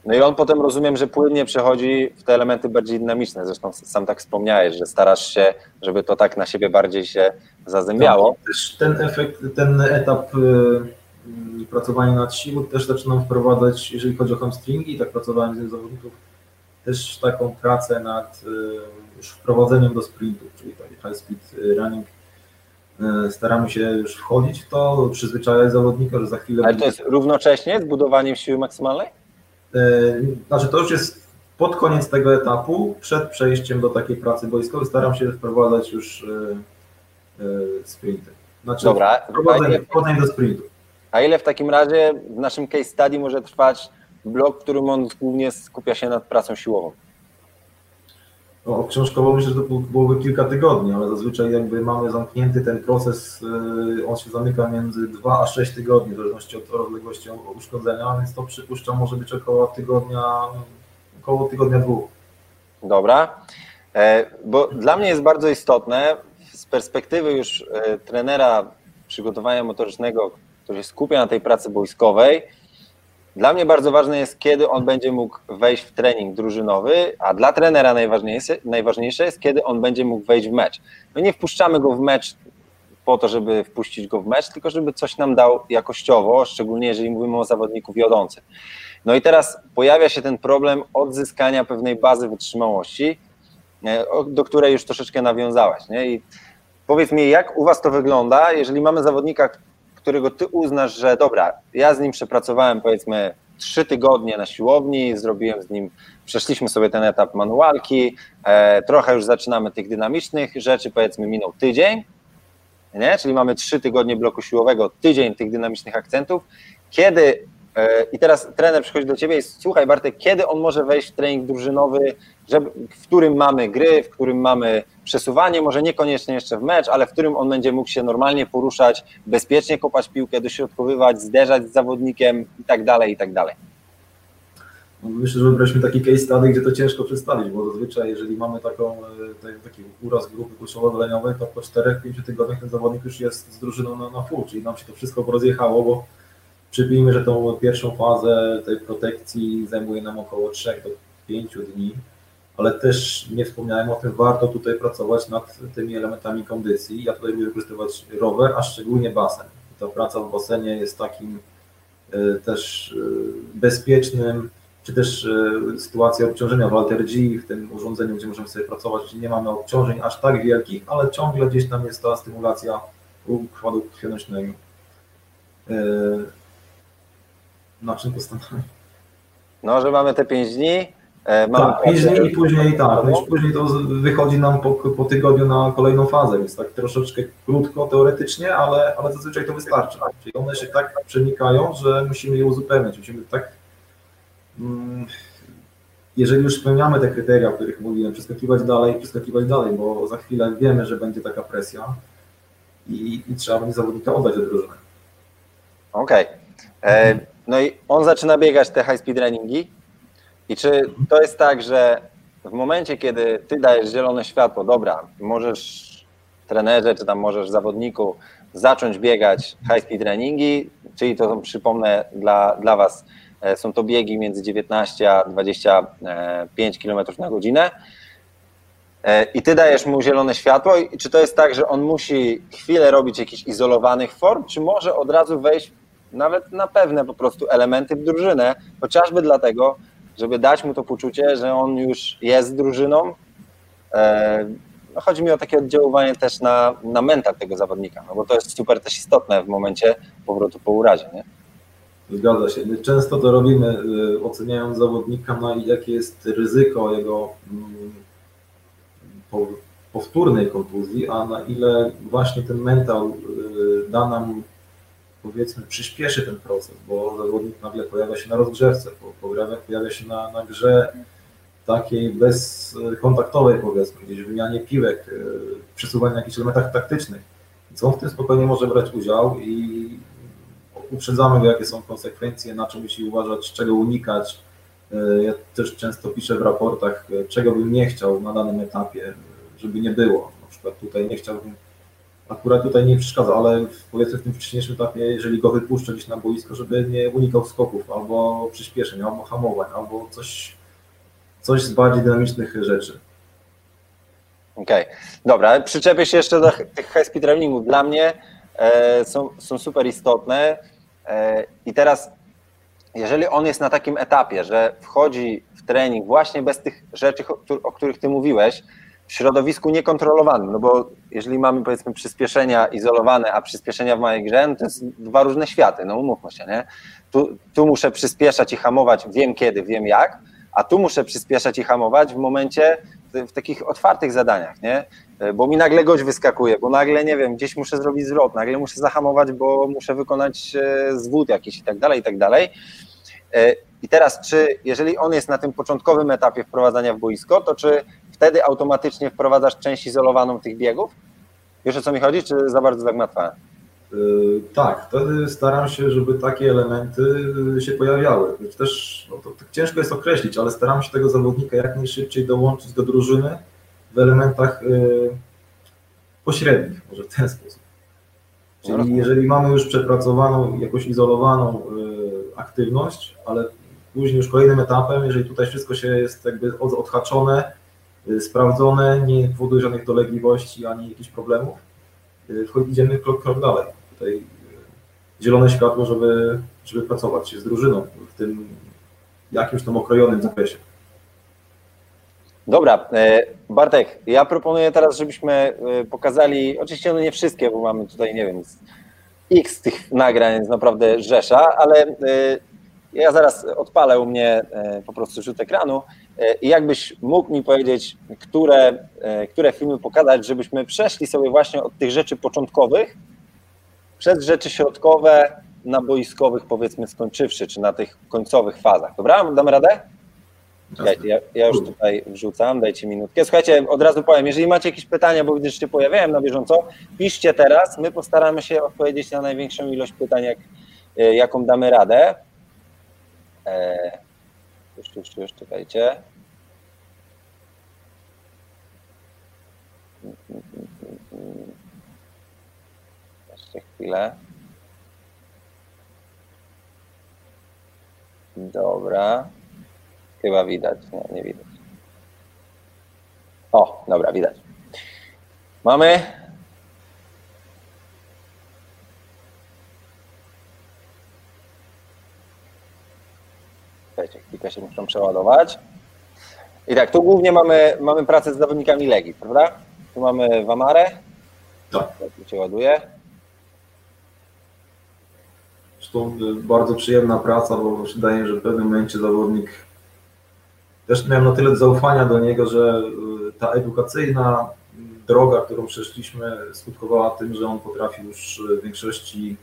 No i on potem rozumiem, że płynnie przechodzi w te elementy bardziej dynamiczne. Zresztą sam tak wspomniałeś, że starasz się, żeby to tak na siebie bardziej się zazębiało. Tak, też ten efekt, ten etap y, pracowania nad siłą też zaczynam wprowadzać, jeżeli chodzi o hamstringi, tak pracowałem z zawodników, też taką pracę nad y, już wprowadzeniem do sprintów, czyli taki high speed running. Y, staramy się już wchodzić w to, przyzwyczajać zawodnika, że za chwilę... Ale to jest równocześnie z budowaniem siły maksymalnej? E, znaczy to już jest pod koniec tego etapu, przed przejściem do takiej pracy boiskowej staram się wprowadzać już e, e, sprinty. Znaczy Dobra, wprowadzenie, wprowadzenie do sprintu. A ile w takim razie w naszym case study może trwać blok, w którym on głównie skupia się nad pracą siłową? No, książkowo myślę, że to byłoby kilka tygodni, ale zazwyczaj jakby mamy zamknięty ten proces, y, on się zamyka między 2 a 6 tygodni, w zależności od rozległości uszkodzenia, więc to przypuszczam może być około tygodnia, około tygodnia dwóch. Dobra, e, bo dla mnie jest bardzo istotne z perspektywy już e, trenera przygotowania motorycznego, który się skupia na tej pracy boiskowej, dla mnie bardzo ważne jest, kiedy on będzie mógł wejść w trening drużynowy, a dla trenera najważniejsze, najważniejsze jest, kiedy on będzie mógł wejść w mecz. My nie wpuszczamy go w mecz po to, żeby wpuścić go w mecz, tylko żeby coś nam dał jakościowo, szczególnie jeżeli mówimy o zawodniku wiodącym. No i teraz pojawia się ten problem odzyskania pewnej bazy wytrzymałości, e, do której już troszeczkę nawiązałeś. Nie? I powiedz mi, jak u Was to wygląda, jeżeli mamy zawodnika, którego ty uznasz, że dobra, ja z nim przepracowałem powiedzmy trzy tygodnie na siłowni, zrobiłem z nim, przeszliśmy sobie ten etap manualki, e, trochę już zaczynamy tych dynamicznych rzeczy, powiedzmy minął tydzień, nie? czyli mamy trzy tygodnie bloku siłowego, tydzień tych dynamicznych akcentów, kiedy i teraz trener przychodzi do ciebie i słuchaj Bartek, kiedy on może wejść w trening drużynowy, żeby, w którym mamy gry, w którym mamy przesuwanie, może niekoniecznie jeszcze w mecz, ale w którym on będzie mógł się normalnie poruszać, bezpiecznie kopać piłkę, dośrodkowywać, zderzać z zawodnikiem i tak dalej, i tak dalej. No, myślę, że wybraliśmy taki case study, gdzie to ciężko przedstawić, bo zazwyczaj jeżeli mamy taką, e, taki uraz grupy kurczowo-wyleniowej, to po 4-5 tygodniach ten zawodnik już jest z drużyną na, na full, czyli nam się to wszystko rozjechało, bo przypijmy, że tą pierwszą fazę tej protekcji zajmuje nam około 3 do 5 dni, ale też nie wspomniałem o tym, warto tutaj pracować nad tymi elementami kondycji. Ja tutaj lubię wykorzystywać rower, a szczególnie basen. Ta praca w basenie jest takim e, też e, bezpiecznym, czy też e, sytuacja obciążenia w Alter G, w tym urządzeniu, gdzie możemy sobie pracować, gdzie nie mamy obciążeń aż tak wielkich, ale ciągle gdzieś tam jest ta stymulacja układu krwionośnego. Na czym to? No, że mamy te 5 dni, E, mamy tak, później i później tak, no później to wychodzi nam po, po tygodniu na kolejną fazę, więc tak troszeczkę krótko teoretycznie, ale, ale zazwyczaj to wystarczy. Czyli one się tak przenikają, że musimy je uzupełniać. Musimy tak, mm, jeżeli już spełniamy te kryteria, o których mówiłem, przeskakiwać dalej, przeskakiwać dalej, bo za chwilę wiemy, że będzie taka presja i, i trzeba będzie zawodnika oddać do drużyny. Okej. Okay. No i on zaczyna biegać te high speed runningi i czy to jest tak, że w momencie, kiedy ty dajesz zielone światło, dobra, możesz trenerze, czy tam możesz zawodniku zacząć biegać high speed runningi, czyli to przypomnę dla, dla was, e, są to biegi między 19 a 25 km na godzinę e, i ty dajesz mu zielone światło i czy to jest tak, że on musi chwilę robić jakichś izolowanych form, czy może od razu wejść nawet na pewne po prostu elementy w drużynę, chociażby dlatego, żeby dać mu to poczucie, że on już jest drużyną. E, no chodzi mi o takie oddziaływanie też na, na mental tego zawodnika, no bo to jest super też istotne w momencie powrotu po urazie. Nie? Zgadza się. My często to robimy, y, oceniając zawodnika, na jakie jest ryzyko jego mm, powtórnej kontuzji, a na ile właśnie ten mental y, da nam powiedzmy przyspieszy ten proces, bo zawodnik nagle pojawia się na rozgrzewce, pojawia, pojawia się na, na grze takiej bezkontaktowej powiedzmy, gdzieś wymianie piłek, e, przesuwaniu na jakichś elementach taktycznych. Więc on w tym spokojnie może brać udział i uprzedzamy go, jakie są konsekwencje, na czym musi uważać, czego unikać. E, ja też często piszę w raportach, e, czego bym nie chciał na danym etapie, żeby nie było. Na przykład tutaj nie chciałbym akurat tutaj nie przeszkadza, ale powiedzmy w tym wcześniejszym etapie, jeżeli go wypuszczę gdzieś na boisko, żeby nie unikał skoków, albo przyspieszeń, albo hamowań, albo coś, coś z bardziej dynamicznych rzeczy. Okej, okay. dobra, przyczepię się jeszcze do tych high speed runningów. Dla mnie e, są, są super istotne e, i teraz jeżeli on jest na takim etapie, że wchodzi w trening właśnie bez tych rzeczy, o których ty mówiłeś, środowisku niekontrolowanym, no bo jeżeli mamy powiedzmy przyspieszenia izolowane, a przyspieszenia w małej grze, no to jest dwa różne światy, no umówmy się, nie? Tu, tu muszę przyspieszać i hamować, wiem kiedy, wiem jak, a tu muszę przyspieszać i hamować w momencie, w takich otwartych zadaniach, nie? Bo mi nagle gość wyskakuje, bo nagle, nie wiem, gdzieś muszę zrobić zwrot, nagle muszę zahamować, bo muszę wykonać e, zwód jakiś i tak dalej, i tak dalej. E, I teraz, czy jeżeli on jest na tym początkowym etapie wprowadzania w boisko, to czy wtedy automatycznie wprowadzasz część izolowaną tych biegów? Wiesz o co mi chodzi, czy za bardzo zagmatwałem? Yy, tak, wtedy staram się, żeby takie elementy się pojawiały. Też no to, tak ciężko jest określić, ale staram się tego zawodnika jak najszybciej dołączyć do drużyny w elementach yy, pośrednich, może w ten sposób. Czyli no, jeżeli mamy już przepracowaną, jakoś izolowaną yy, aktywność, ale później już kolejnym etapem, jeżeli tutaj wszystko się jest jakby odhaczone, sprawdzone, nie powoduje żadnych dolegliwości ani jakichś problemów. Y, idziemy krok, krok dalej. Tutaj y, zielone światło, żeby, żeby pracować z drużyną w tym jakimś tam okrojonym zakresie. Dobra, e, Bartek, ja proponuję teraz, żebyśmy e, pokazali, oczywiście no nie wszystkie, bo mamy tutaj, nie wiem, x tych nagrań jest naprawdę rzesza, ale e, ja zaraz odpalę u mnie po prostu rzut ekranu I jakbyś mógł mi powiedzieć, które, e, które filmy pokazać, żebyśmy przeszli sobie właśnie od tych rzeczy początkowych przez rzeczy środkowe na boiskowych, powiedzmy, skończywszy, czy na tych końcowych fazach. Dobra? Damy radę? Słuchajcie, ja, ja, już tutaj wrzucam, dajcie minutkę. Słuchajcie, od razu powiem, jeżeli macie jakieś pytania, bo widzę, że się pojawiają na bieżąco, piszcie teraz, my postaramy się odpowiedzieć na największą ilość pytań, jak, e, jaką damy radę. Już, już, już, czekajcie. Jeszcze chwilę. Dobra. Chyba widać. Nie, nie widać. O, dobra, widać. Mamy Słuchajcie, chwilkę się muszą przeładować. I tak, tu głównie mamy, mamy pracę z zawodnikami Legii, prawda? Tu mamy Wamarę. Tak. Tu się ładuje. Zresztą y, bardzo przyjemna praca, bo wydaje mi się, że w pewnym momencie zawodnik też miałem na tyle zaufania do niego, że y, ta edukacyjna droga, którą przeszliśmy, skutkowała tym, że on potrafił już w większości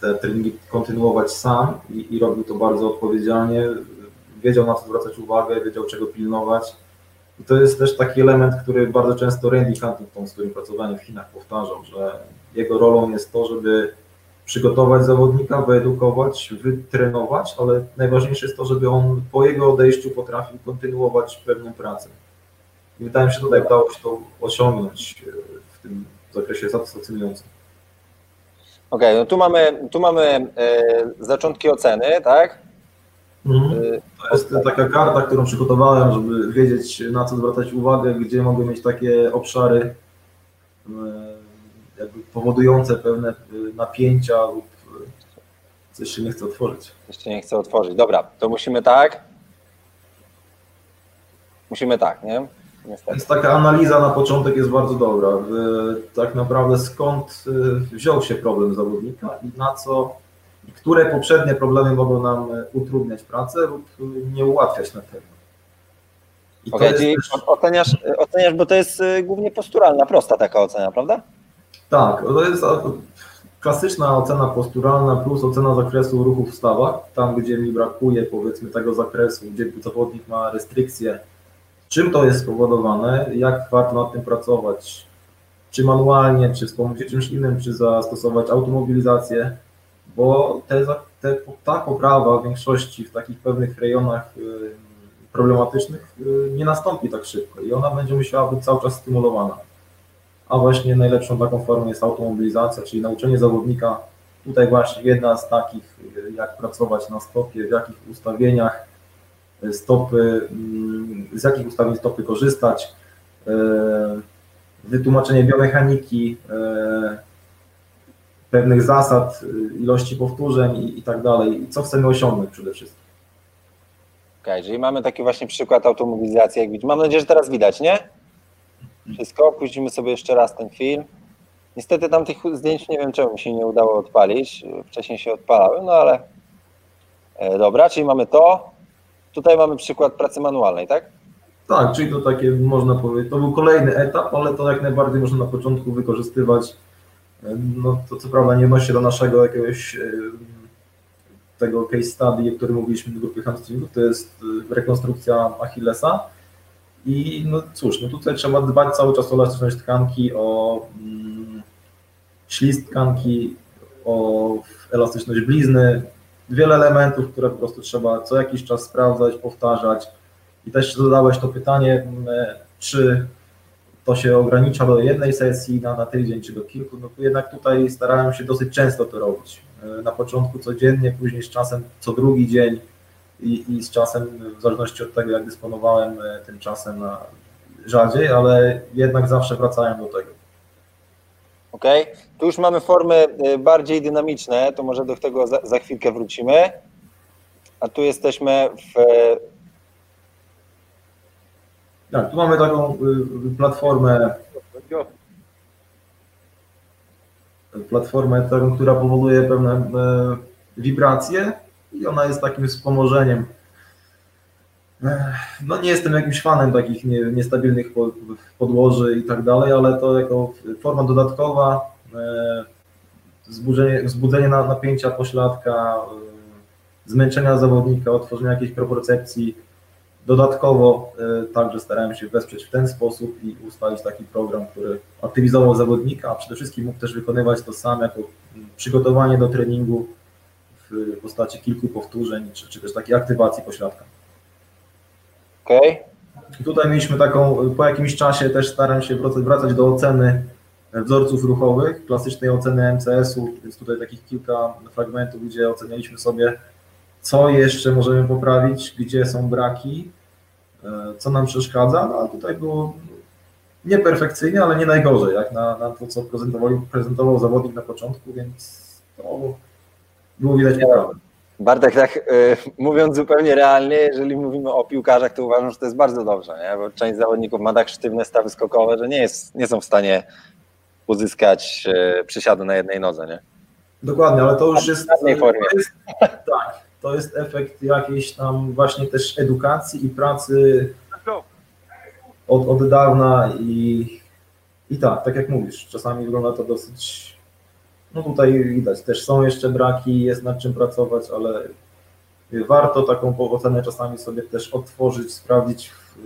te treningi kontynuować sam i, i robił to bardzo odpowiedzialnie. Wiedział na co zwracać uwagę, wiedział czego pilnować i to jest też taki element, który bardzo często Randy Huntington, z którym pracowałem w Chinach, powtarzał, że jego rolą jest to, żeby przygotować zawodnika, wyedukować, wytrenować, ale najważniejsze jest to, żeby on po jego odejściu potrafił kontynuować pewną pracę. I wydaje mi się, że tutaj udało się to osiągnąć w tym zakresie satysfakcjonującym. Okej, okay, no tu mamy, tu mamy e, zaczątki oceny, tak? Mhm. E, to jest taka karta, którą przygotowałem, żeby wiedzieć na co zwracać uwagę, gdzie mogę mieć takie obszary jakby powodujące pewne napięcia lub coś się nie chce otworzyć. Coś się nie chce otworzyć. Dobra, to musimy tak. Musimy tak, nie? Niestety. Więc taka analiza na początek jest bardzo dobra. Tak naprawdę skąd y, wziął się problem zawodnika i na co, i które poprzednie problemy mogą nam y, utrudniać pracę lub y, nie ułatwiać na pewno. Okej, okay, czyli też... oceniasz, oceniasz, bo to jest głównie posturalna, prosta taka ocena, prawda? Tak, to jest klasyczna ocena posturalna plus ocena zakresu ruchu w stawach, tam gdzie mi brakuje powiedzmy tego zakresu, gdzie zawodnik ma restrykcje Czym to jest spowodowane? Jak warto nad tym pracować? Czy manualnie, czy wspomóc czymś innym, czy zastosować automobilizację? Bo te, te, ta poprawa w większości w takich pewnych rejonach y, problematycznych y, nie nastąpi tak szybko i ona będzie musiała być cały czas stymulowana. A właśnie najlepszą taką formą jest automobilizacja, czyli nauczenie zawodnika. Tutaj właśnie jedna z takich, y, jak pracować na stopie, w jakich ustawieniach, stopy, mm, z jakich ustawień stopy korzystać, e, wytłumaczenie biomechaniki, e, pewnych zasad, ilości powtórzeń i, tak dalej. Co chcemy osiągnąć przede wszystkim. Okej, okay, czyli mamy taki właśnie przykład automobilizacji, jak widzicie. Mam nadzieję, że teraz widać, nie? Wszystko. Puścimy sobie jeszcze raz ten film. Niestety tam tych zdjęć nie wiem czemu mi się nie udało odpalić. Wcześniej się odpalały, no ale e, dobra, czyli mamy to. Tutaj mamy przykład pracy manualnej, tak? Tak, czyli to takie można powiedzieć, to był kolejny etap, ale to jak najbardziej można na początku wykorzystywać. No to co prawda nie odnosi do naszego jakiegoś tego case study, o którym mówiliśmy w grupie hamstringów, to jest e, rekonstrukcja Achillesa. I no cóż, no tutaj trzeba dbać cały czas o elastyczność tkanki, o mm, ślizg tkanki, o elastyczność blizny, wiele elementów, które po prostu trzeba co jakiś czas sprawdzać, powtarzać. I też zadałeś to pytanie, czy to się ogranicza do jednej sesji na, na tydzień, czy do kilku, no to jednak tutaj starałem się dosyć często to robić. E, na początku codziennie, później z czasem co drugi dzień i, i z czasem, w zależności od tego, jak dysponowałem e, tym czasem, rzadziej, ale jednak zawsze wracałem do tego. Ok, tu już mamy formy y, bardziej dynamiczne, to może do tego za, za chwilkę wrócimy. A tu jesteśmy w. Tak, tu mamy taką y, platformę. Platformę, która powoduje pewne y, wibracje i ona jest takim wspomożeniem no nie jestem jakimś fanem takich niestabilnych podłoży i tak dalej, ale to jako forma dodatkowa, e, wzbudzenie, wzbudzenie napięcia pośladka, e, zmęczenia zawodnika, otworzenia jakiejś proporcepcji. Dodatkowo e, także starałem się wesprzeć w ten sposób i ustalić taki program, który aktywizował zawodnika, a przede wszystkim mógł też wykonywać to sam jako przygotowanie do treningu w postaci kilku powtórzeń, czy, czy też takiej aktywacji pośladka. Okay. Tutaj mieliśmy taką, po jakimś czasie też staram się wracać do oceny wzorców ruchowych, klasycznej oceny MCS-u, więc tutaj takich kilka fragmentów, gdzie ocenialiśmy sobie, co jeszcze możemy poprawić, gdzie są braki, e, co nam przeszkadza, no tutaj było nieperfekcyjnie, ale nie najgorzej, jak na, na to, co prezentował, prezentował zawodnik na początku, więc to było widać poprawę. Bartek, tak y, mówiąc zupełnie realnie, jeżeli mówimy o piłkarzach, to uważam, że to jest bardzo dobrze, nie? bo część zawodników ma tak sztywne stawy skokowe, że nie, jest, nie są w stanie uzyskać y, przysiadu na jednej nodze. Nie? Dokładnie, ale to już jest, to jest, tak, to jest efekt jakiejś tam właśnie też edukacji i pracy od, od dawna i, i tak, tak jak mówisz, czasami wygląda to dosyć no tutaj widać, też są jeszcze braki, jest nad czym pracować, ale warto taką ocenę czasami sobie też otworzyć, sprawdzić w,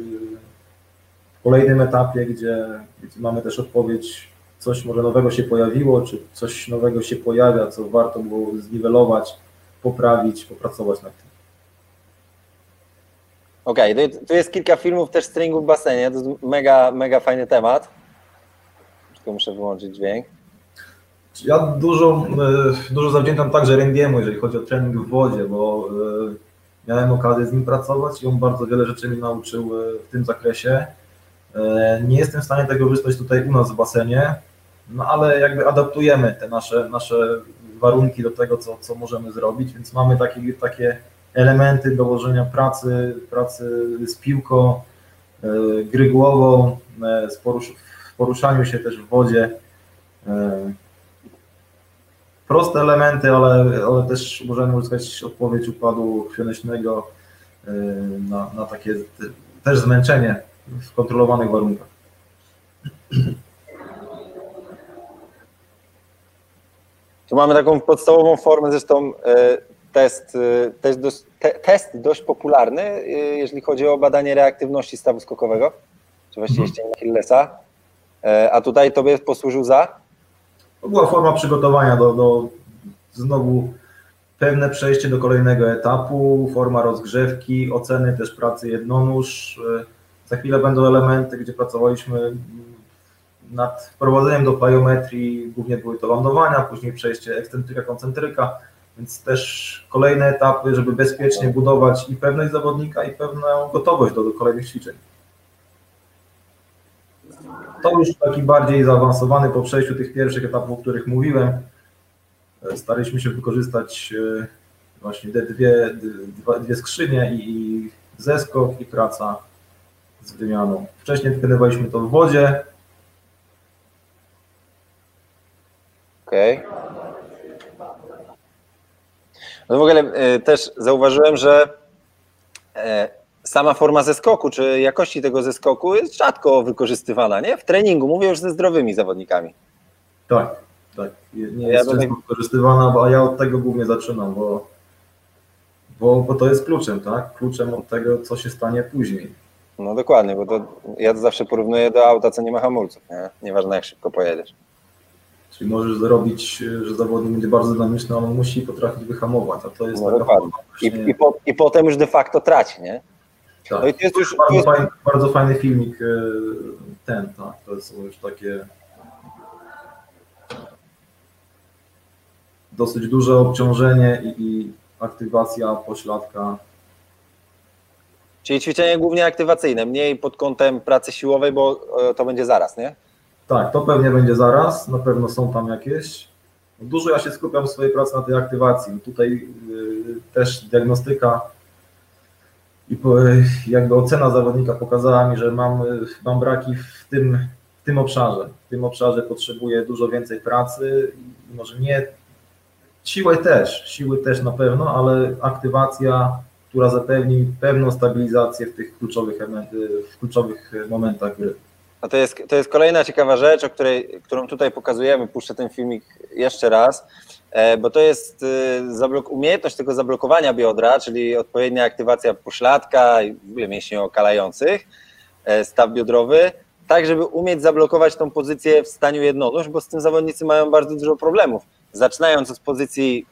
w kolejnym etapie, gdzie, gdzie, mamy też odpowiedź, coś może nowego się pojawiło, czy coś nowego się pojawia, co warto było zniwelować, poprawić, popracować nad tym. Okej, okay, tu jest kilka filmów też z treningu w basenie, to jest mega, mega fajny temat. Tylko muszę wyłączyć dźwięk. Ja dużo, e, dużo zawdzięczam także Randiemu, jeżeli chodzi o trening w wodzie, bo e, miałem okazję z nim pracować i on bardzo wiele rzeczy mi nauczył e, w tym zakresie. Nie jestem w stanie tego wysłać tutaj u nas w basenie, no ale jakby adaptujemy te nasze, nasze warunki do tego, co, co możemy zrobić, więc mamy takie, takie elementy dołożenia pracy, pracy z piłką, gry głową, porusz poruszaniu się też w wodzie proste elementy, ale, ale też możemy uzyskać odpowiedź układu krwionośnego y, na, na takie też zmęczenie w kontrolowanych warunkach. Tu mamy taką podstawową formę, zresztą y, test, y, test, dość, test dość popularny, jeżeli chodzi o badanie reaktywności stawu skokowego, czy właściwie mhm. Hillesa. A tutaj tobie posłużył za? To była forma przygotowania do, do znowu pewne przejście do kolejnego etapu, forma rozgrzewki, oceny też pracy jednonóż. Za chwilę będą elementy, gdzie pracowaliśmy nad wprowadzeniem do plyometrii, głównie były to lądowania, później przejście ekscentryka, koncentryka, więc też kolejne etapy, żeby bezpiecznie budować i pewność zawodnika, i pewną gotowość do, do kolejnych ćwiczeń. To już taki bardziej zaawansowany po przejściu tych pierwszych etapów, o których mówiłem. E, staraliśmy się wykorzystać e, właśnie te dwie, dwie skrzynie i zeskok i praca z wymianą. Wcześniej wykonywaliśmy to w wodzie. Okej. Okay. No w ogóle e, też zauważyłem, że sama forma zeskoku, czy jakości tego zeskoku jest rzadko wykorzystywana, nie? W treningu, mówię już ze zdrowymi zawodnikami. Tak, tak. Nie jest ja często wykorzystywana, a ja od tego głównie zaczynam, bo, bo, bo to jest kluczem, tak? Kluczem od tego, co się stanie później. No dokładnie, bo to ja to zawsze porównuję do auta, co nie ma hamulców, nie? Nieważne jak szybko pojedziesz. Czyli możesz zrobić, że zawodnik będzie bardzo dynamiczny, ale on musi potrafić wyhamować, a to jest no, taka I, i, po, I potem już de facto traci, nie? Tak. No i to jest już bardzo, jest... Fajny, bardzo fajny filmik e, ten, tak. To są już takie dosyć duże obciążenie i, i aktywacja pośladka. Czyli ćwiczenie głównie aktywacyjne, mniej pod kątem pracy siłowej, bo e, to będzie zaraz, nie? Tak, to pewnie będzie zaraz, na pewno są tam jakieś. Dużo ja się skupiam w swojej pracy na tej aktywacji. Tutaj y, też diagnostyka i jakby ocena zawodnika pokazała mi, że mam, mam braki w tym, w tym obszarze. W tym obszarze potrzebuję dużo więcej pracy, może nie siłę też, siły też na pewno, ale aktywacja, która zapewni pewną stabilizację w tych kluczowych, w kluczowych momentach gry. A to jest, to jest kolejna ciekawa rzecz, o której, którą tutaj pokazujemy. Puszczę ten filmik jeszcze raz. E, bo to jest y, umiejętność tego zablokowania biodra, czyli odpowiednia aktywacja pośladka i w ogóle mięśni okalających, e, staw biodrowy, tak żeby umieć zablokować tą pozycję w staniu jednonóż, bo z tym zawodnicy mają bardzo dużo problemów. Zaczynając od pozycji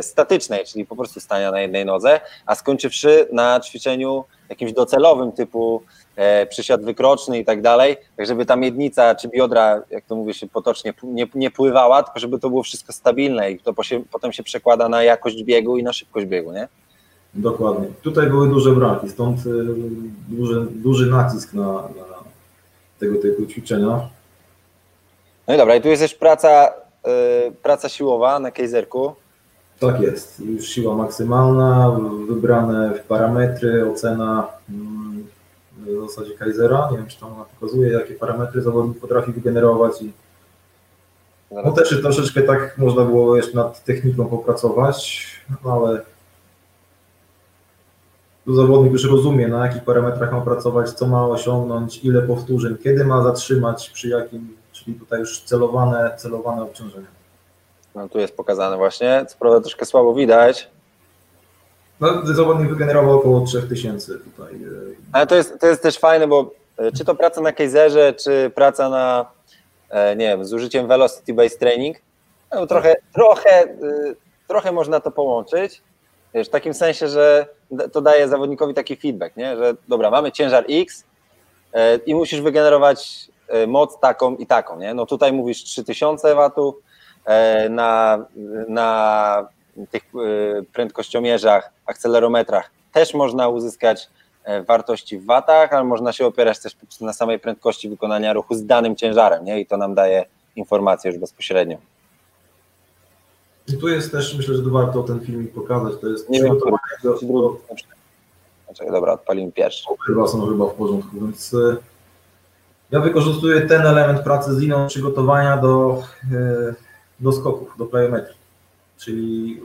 statycznej, czyli po prostu stania na jednej nodze, a skończywszy na ćwiczeniu jakimś docelowym typu e, przysiad wykroczny i tak dalej, tak żeby ta miednica czy biodra, jak to mówi się potocznie, nie, nie pływała, tylko żeby to było wszystko stabilne i to potem się przekłada na jakość biegu i na szybkość biegu, nie? Dokładnie. Tutaj były duże braki, stąd y, duży, duży nacisk na, na tego typu ćwiczenia. No i dobra, i tu jest też praca, praca siłowa na kejzerku. Tak jest, już siła maksymalna, wybrane parametry, ocena mm, w zasadzie Kaisera, nie wiem czy tam ona pokazuje, jakie parametry zawodnik potrafi wygenerować i no też troszeczkę tak można było jeszcze nad techniką popracować, ale tu zawodnik już rozumie, na jakich parametrach ma pracować, co ma osiągnąć, ile powtórzeń, kiedy ma zatrzymać, przy jakim, czyli tutaj już celowane, celowane obciążenia. No tu jest pokazane właśnie, co prawda troszkę słabo widać. No, zawodnik wygenerował około 3000 tutaj. Ale to jest, to jest też fajne, bo e, czy to praca na Kaiserze, czy praca na e, nie wiem, z użyciem Velocity Based Training, no, trochę, trochę, trochę można to połączyć, w takim sensie, że to daje zawodnikowi taki feedback, nie? że dobra, mamy ciężar X e, i musisz wygenerować e, moc taką i taką, nie? no tutaj mówisz 3000 watów, na, na tych prędkościomierzach, akcelerometrach też można uzyskać E, wartości w watach, ale można się opierać też na samej prędkości wykonania ruchu z danym ciężarem, nie? I to nam daje informację już bezpośrednio. I tu jest też, myślę, że warto ten filmik pokazać, to jest nie wiem, do... do... Znaczy, dobra, odpalimy pierwszy. Chyba są chyba w porządku, więc e, ja wykorzystuję ten element pracy z liną przygotowania do, e, do skoków, do plyometrii, czyli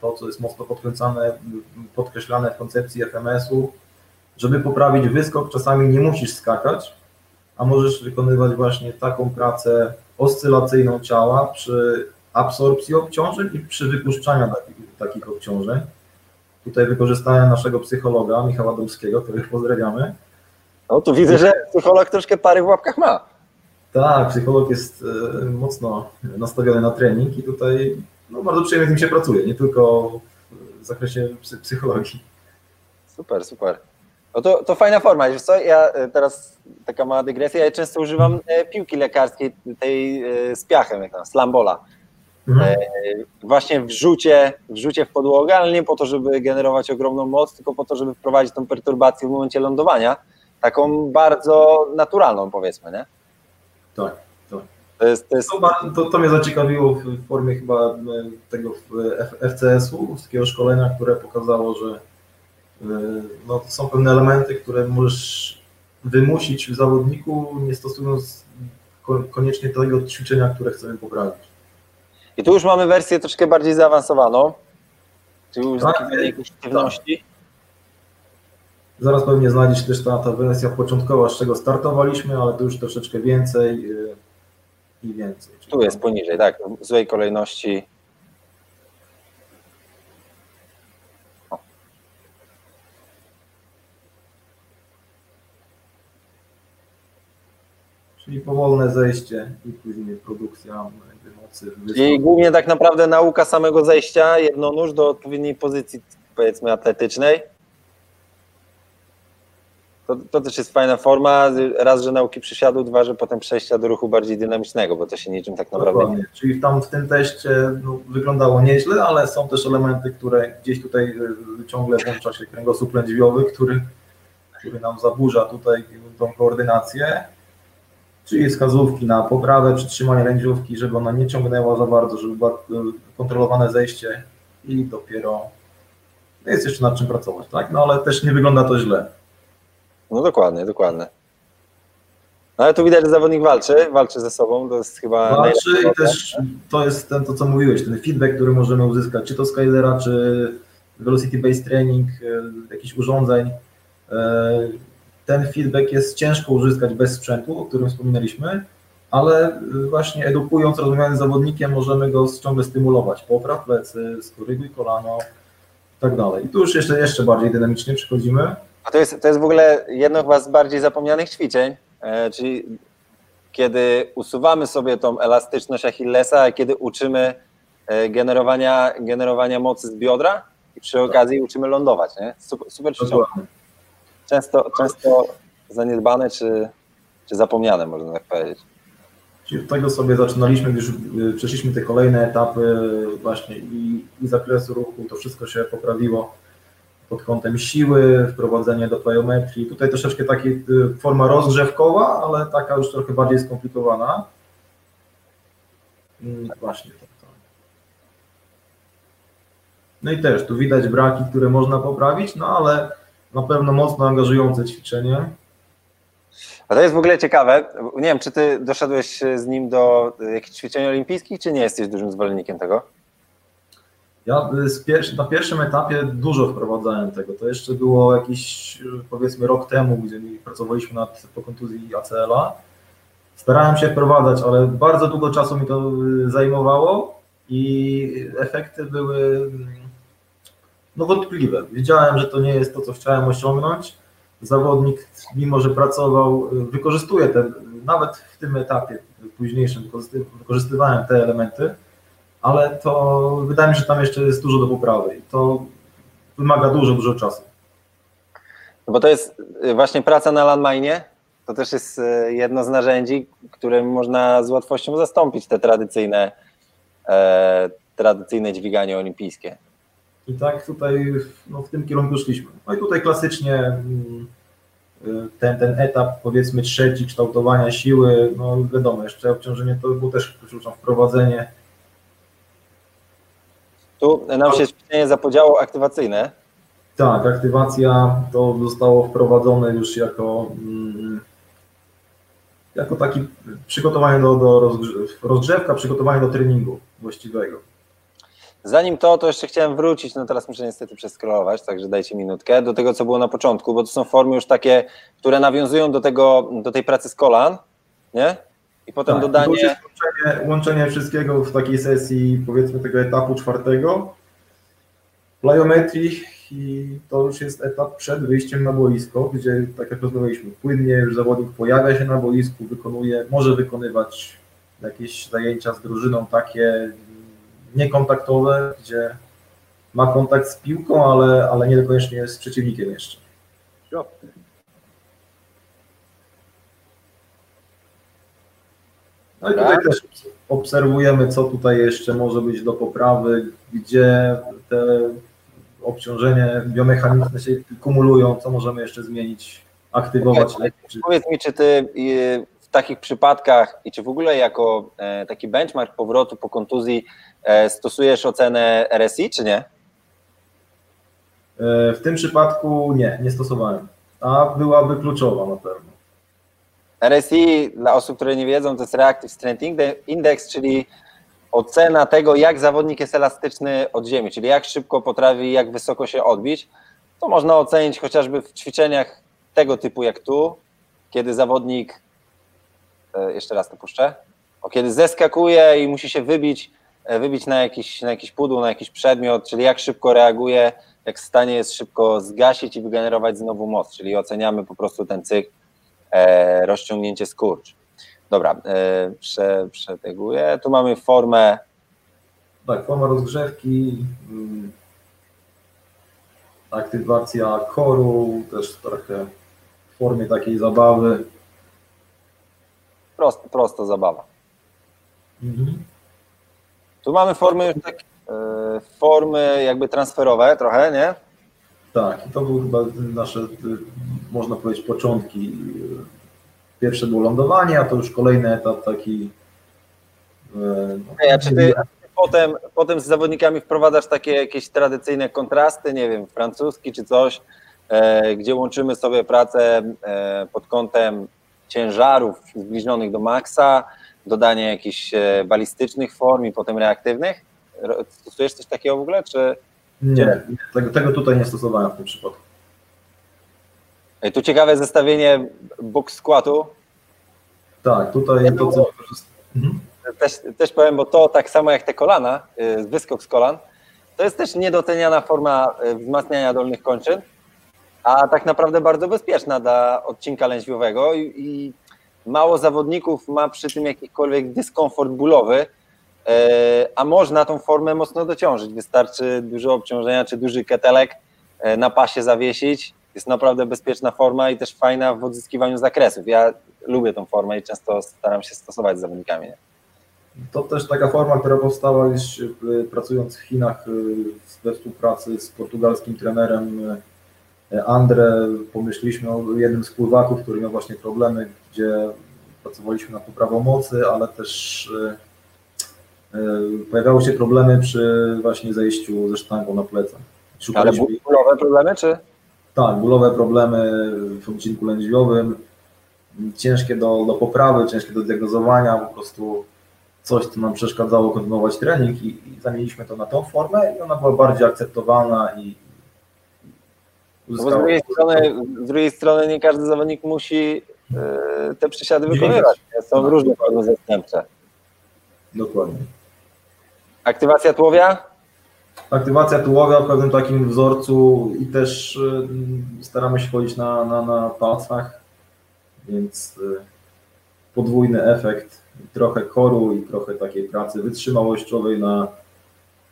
to, co jest mocno podkręcane, podkreślane w koncepcji FMS-u, żeby poprawić wyskok, czasami nie musisz skakać, a możesz wykonywać właśnie taką pracę oscylacyjną ciała przy absorpcji obciążeń i przy wypuszczaniu takich, takich obciążeń. Tutaj wykorzystałem naszego psychologa Michała Domskiego, których pozdrawiamy. No tu widzę, że psycholog troszkę pary w łapkach ma. Tak, psycholog jest e, mocno nastawiony na trening i tutaj no, bardzo przyjemnie z nim się pracuje, nie tylko w zakresie psychologii. Super, super. No to, to fajna forma. Wiesz co, ja e, teraz taka mała dygresja, ja często używam e, piłki lekarskiej, tej z piachem, jak tam, slambola. Mhm. Właśnie w rzucie, w rzucie w podłogę, ale nie po to, żeby generować ogromną moc, tylko po to, żeby wprowadzić tą perturbację w momencie lądowania, taką bardzo naturalną powiedzmy, nie? Tak, tak. To, jest, to, jest... to, to mnie zaciekawiło w formie chyba tego FCS-u, takiego szkolenia, które pokazało, że E, no, są pewne elementy, które możesz wymusić w zawodniku, nie stosując koniecznie tego ćwiczenia, które chcemy poprawić. I tu już mamy wersję troszkę bardziej zaawansowaną, czyli już tak, aktywności. Tak. Zaraz pewnie znajdzie się też ta, ta wersja początkowa, z czego startowaliśmy, ale tu już troszeczkę więcej e, i więcej. Tu jest poniżej, tak, w złej kolejności Czyli powolne zejście i później produkcja mocy. I głównie tak naprawdę nauka samego zejścia jednonóż do odpowiedniej pozycji, powiedzmy, atletycznej. To, to też jest fajna forma. Raz, że nauki przysiadu, dwa, że potem przejścia do ruchu bardziej dynamicznego, bo to się niczym tak naprawdę Dokładnie. nie. Czyli tam w tym teście no, wyglądało nieźle, ale są też elementy, które gdzieś tutaj y, ciągle włącza się kręgosłup lędźwiowy, który, który nam zaburza tutaj tą koordynację czyli wskazówki na poprawę przytrzymania lędźwiówki, żeby ona nie ciągnęła za bardzo, żeby było kontrolowane zejście i dopiero jest jeszcze nad czym pracować, tak? No ale też nie wygląda to źle. No dokładnie, dokładnie. No ale tu widać, że zawodnik walczy, walczy ze sobą, to jest chyba Walczy i też to jest ten, to, co mówiłeś, ten feedback, który możemy uzyskać, czy to Skylera, czy Velocity Based Training, e, jakichś urządzeń, e, ten feedback jest ciężko uzyskać bez sprzętu, o którym wspominaliśmy, ale właśnie edukując, rozmawiając z zawodnikiem, możemy go ciągle stymulować. Popraw plecy, skoryguj kolano i tak dalej. I tu już jeszcze, jeszcze bardziej dynamicznie przychodzimy. A to jest, to jest w ogóle jedno chyba z bardziej zapomnianych ćwiczeń, e, czyli kiedy usuwamy sobie tą elastyczność Achillesa, a kiedy uczymy e, generowania, generowania mocy z biodra i przy okazji uczymy lądować. Nie? Super, super ćwiczenie często, często zaniedbane czy, czy zapomniane, można tak powiedzieć. Czyli od tego sobie zaczynaliśmy, gdyż y, przeszliśmy te kolejne etapy właśnie i, i zakresu ruchu, to wszystko się poprawiło pod kątem siły, wprowadzenie do plyometrii. Tutaj troszeczkę taka y, forma rozgrzewkowa, ale taka już trochę bardziej skomplikowana. Mm, właśnie tak. No i też tu widać braki, które można poprawić, no ale na pewno mocno angażujące ćwiczenie. A to jest w ogóle ciekawe. Nie wiem, czy ty doszedłeś z nim do jakichś ćwiczeń olimpijskich, czy nie jesteś dużym zwolennikiem tego? Ja na pierwszym etapie dużo wprowadzałem tego. To jeszcze było jakiś, powiedzmy, rok temu, gdzie pracowaliśmy nad po kontuzji ACL-a. Starałem się wprowadzać, ale bardzo długo czasu mi to zajmowało i efekty były no wątpliwe. Wiedziałem, że to nie jest to, co chciałem osiągnąć. zawodnik, mimo że pracował, wykorzystuje te, nawet w tym etapie późniejszym wykorzystywałem te elementy, ale to wydaje mi się, że tam jeszcze jest dużo do poprawy i to wymaga dużo, dużo czasu. No bo to jest y, właśnie praca na landmine, to też jest y, jedno z narzędzi, którym można z łatwością zastąpić te tradycyjne, e, tradycyjne dźwiganie olimpijskie. I tak tutaj no, w tym kierunku szliśmy. No i tutaj klasycznie mm, y, ten, ten etap, powiedzmy trzeci, kształtowania siły, no wiadomo, jeszcze obciążenie to było też wprowadzenie. Tu nam się ćwiczenie zapodziało aktywacyjne. Tak, aktywacja to zostało wprowadzone już jako, mm, jako taki przygotowanie do, do rozgrzewka, przygotowanie do treningu właściwego. Zanim to, to jeszcze chciałem wrócić, no teraz muszę niestety przeskrolować, także dajcie minutkę, do tego, co było na początku, bo to są formy już takie, które nawiązują do tego, do tej pracy z kolan, nie? I potem tak, dodanie... Łączenie, łączenie wszystkiego w takiej sesji, powiedzmy tego etapu czwartego, plyometrii i to już jest etap przed wyjściem na boisko, gdzie, tak jak rozmawialiśmy, płynnie już zawodnik pojawia się na boisku, wykonuje, może wykonywać jakieś zajęcia z drużyną takie niekontaktowe, gdzie ma kontakt z piłką, ale, ale nie niekoniecznie z przeciwnikiem jeszcze. No i tutaj tak. też obserwujemy, co tutaj jeszcze może być do poprawy, gdzie te obciążenie biomechaniczne się kumulują, co możemy jeszcze zmienić, aktywować. Okay. Powiedz mi, czy ty w takich przypadkach i czy w ogóle jako e, taki benchmark powrotu po kontuzji e, stosujesz ocenę RSI, czy nie? E, w tym przypadku nie, nie stosowałem, a byłaby kluczowa na pewno. RSI, dla osób, które nie wiedzą, to jest Reactive Strength Index, czyli ocena tego, jak zawodnik jest elastyczny od ziemi, czyli jak szybko potrafi, jak wysoko się odbić, to można ocenić chociażby w ćwiczeniach tego typu jak tu, kiedy zawodnik, e, jeszcze raz to puszczę, kiedy zeskakuje i musi się wybić, e, wybić na jakiś, na jakiś pudło, na jakiś przedmiot, czyli jak szybko reaguje, jak w stanie jest szybko zgasić i wygenerować znowu moc, czyli oceniamy po prostu ten cykl e, rozciągnięcie skurcz. Dobra, e, prze, przeteguję. Tu mamy formę. Tak, forma rozgrzewki, mm, aktywacja koru, też trochę w formie takiej zabawy. Prost, prosta zabawa. Mhm. Tu mamy formy już tak, e, formy jakby transferowe trochę, nie? Tak, i to były chyba nasze, można powiedzieć, początki Pierwsze było lądowanie, a to już kolejny etap taki. E, no, a czy ty, potem, potem z zawodnikami wprowadzasz takie jakieś tradycyjne kontrasty, nie wiem, francuski czy coś, e, gdzie łączymy sobie pracę e, pod kątem ciężarów zbliżonych do maksa, dodanie jakichś balistycznych form i potem reaktywnych? Stosujesz coś takiego w ogóle, czy... Nie, tego, tego tutaj nie stosowałem w tym przypadku. Tu ciekawe zestawienie box squatu. Tak, tutaj to, co mhm. też, też powiem, bo to tak samo jak te kolana, y, wyskok z kolan, to jest też niedoceniana forma y, wzmacniania dolnych kończyn, a tak naprawdę bardzo bezpieczna dla odcinka lędźwiowego i, i mało zawodników ma przy tym jakikolwiek dyskomfort bólowy, a można tą formę mocno dociążyć. Wystarczy dużo obciążenia czy duży ketelek na pasie zawiesić jest naprawdę bezpieczna forma i też fajna w odzyskiwaniu zakresów. Ja lubię tą formę i często staram się stosować z zawodnikami. To też taka forma, która powstała już y, pracując w Chinach we współpracy z portugalskim trenerem Andre. Pomyśleliśmy o jednym z pływaków, który miał właśnie problemy, gdzie pracowaliśmy nad poprawą mocy, ale też pojawiały się problemy przy właśnie zejściu ze sztangą na plecach. Szukaliśmy... Ale bólowe problemy, czy? Tak, bólowe problemy w odcinku lędźwiowym, ciężkie do, do poprawy, ciężkie do diagnozowania, po prostu coś, co nam przeszkadzało kontynuować trening i, i zamieniliśmy to na tą formę i ona była bardziej akceptowalna i no z drugiej, strony, z drugiej strony nie każdy zawodnik musi e, te przysiady wykonywać. Są no. różne formy zastępcze. Dokładnie. Aktywacja tłowia? Aktywacja tułowia w pewnym takim wzorcu i też y, staramy się chodzić na, na, na palcach, więc y, podwójny efekt, trochę koru i trochę takiej pracy wytrzymałościowej na,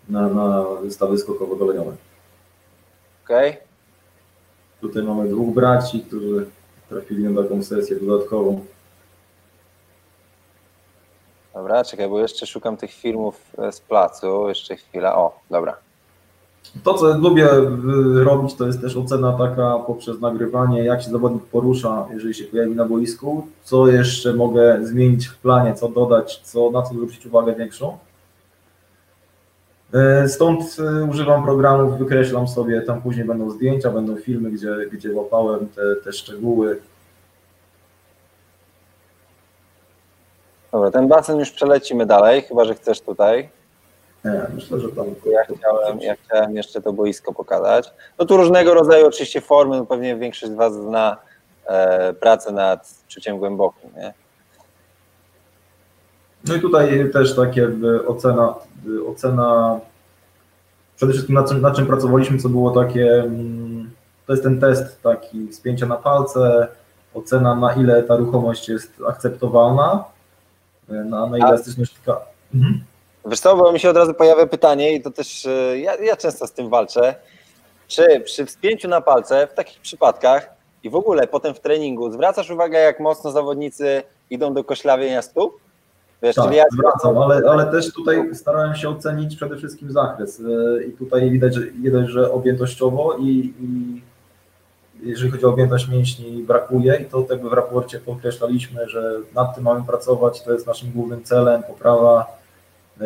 na, na wystawy skokowo-goleniowe. Okej. Okay. Tutaj mamy dwóch braci, którzy trafili na taką sesję dodatkową. Dobra, czekaj, bo jeszcze szukam tych filmów e, z placu. Jeszcze chwila. O, dobra. To, co lubię y, robić, to jest też ocena taka poprzez nagrywanie, jak się zawodnik porusza, jeżeli się pojawi na boisku, co jeszcze mogę zmienić w planie, co dodać, co, na co zwrócić uwagę większą. E, stąd e, używam programów, wykreślam sobie, tam później będą zdjęcia, będą filmy, gdzie, gdzie łapałem te, te szczegóły. Dobra, ten basen już przelecimy dalej, chyba że chcesz tutaj. Nie, myślę, że tam. Ja chciałem, ja chciałem jeszcze to boisko pokazać. No tu różnego rodzaju oczywiście formy, no pewnie większość z Was zna e, pracę nad czuciem głębokim, nie? No i tutaj też takie ocena, ocena przede wszystkim na czym, na czym pracowaliśmy, co było takie, mm, to jest ten test taki wspięcia na palce, ocena na ile ta ruchomość jest akceptowalna, na, na ile elastyczność tka. Mhm. Wiesz co, bo mi się od razu pojawia pytanie i to też e, ja, ja często z tym walczę, czy przy wspięciu na palce w takich przypadkach i w ogóle potem w treningu zwracasz uwagę, jak mocno zawodnicy idą do koślawienia stóp? Wiesz, tak, ja... zwracam, ale, ale też tutaj starałem się ocenić przede wszystkim zakres e, i tutaj widać, że, widać, że objętościowo i, i jeżeli chodzi o objętość mięśni brakuje i to jakby w raporcie podkreślaliśmy, że nad tym mamy pracować, to jest naszym głównym celem, poprawa e,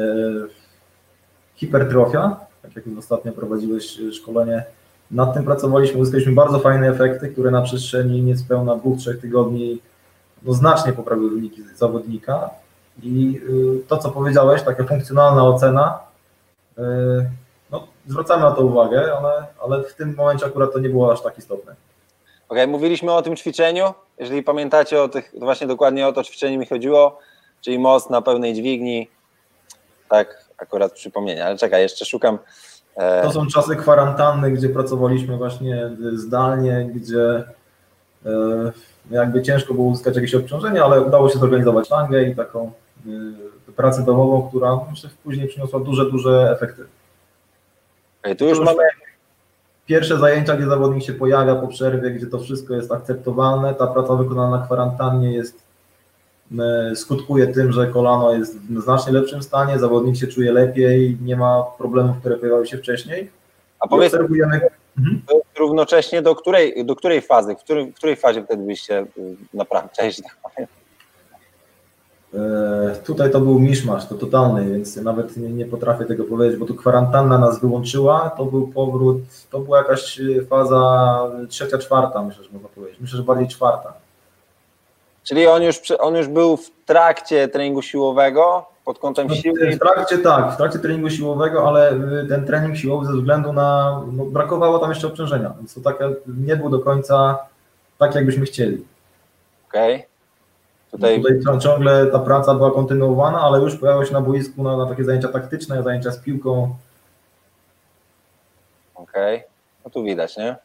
hipertrofia, tak jak ostatnio prowadziłeś szkolenie, nad tym pracowaliśmy, uzyskaliśmy bardzo fajne efekty, które na przestrzeni niespełna dwóch, trzech tygodni no, znacznie poprawiły wyniki zawodnika. I y, to, co powiedziałeś, taka funkcjonalna ocena, no, zwracamy na to uwagę, ale, ale w tym momencie akurat to nie było aż tak istotne. Okay, mówiliśmy o tym ćwiczeniu. Jeżeli pamiętacie o tych, to właśnie dokładnie o to ćwiczenie mi chodziło, czyli most na pełnej dźwigni. Tak, akurat przypomnienie, ale czekaj, jeszcze szukam. E, to są czasy kwarantanny, gdzie pracowaliśmy właśnie zdalnie, gdzie e, jakby ciężko było uzyskać jakieś obciążenie, ale udało się zorganizować langę i taką Y, pracę domową, która myślę później przyniosła duże, duże efekty. Okay, tu już mamy pierwsze zajęcia, gdzie zawodnik się pojawia po przerwie, gdzie to wszystko jest akceptowalne. Ta praca wykonana na kwarantannie jest, y, skutkuje tym, że kolano jest w znacznie lepszym stanie, zawodnik się czuje lepiej, nie ma problemów, które pojawiały się wcześniej. A powiedz, obserwujemy... Mhm. równocześnie do której, do której fazy, w, której, w której fazie wtedy byście y, naprawdę, cześć, tak powiem? E, tutaj to był miszmasz, to totalny, więc nawet nie, nie, potrafię tego powiedzieć, bo tu kwarantanna nas wyłączyła, to był powrót, to była jakaś faza trzecia, czwarta, myślę, że można powiedzieć. Myślę, że bardziej czwarta. Czyli on już, on już był w trakcie treningu siłowego pod kątem no, siły? W trakcie tak, w trakcie treningu siłowego, ale y, ten trening siłowy ze względu na, no, brakowało tam jeszcze obciążenia, więc to tak nie był do końca tak, jakbyśmy chcieli. Okej. Okay. Tutaj... Tutaj ciągle ta praca była kontynuowana, ale już pojawiło się na boisku na, na takie zajęcia taktyczne, zajęcia z piłką. Okej, okay. no tu widać, nie?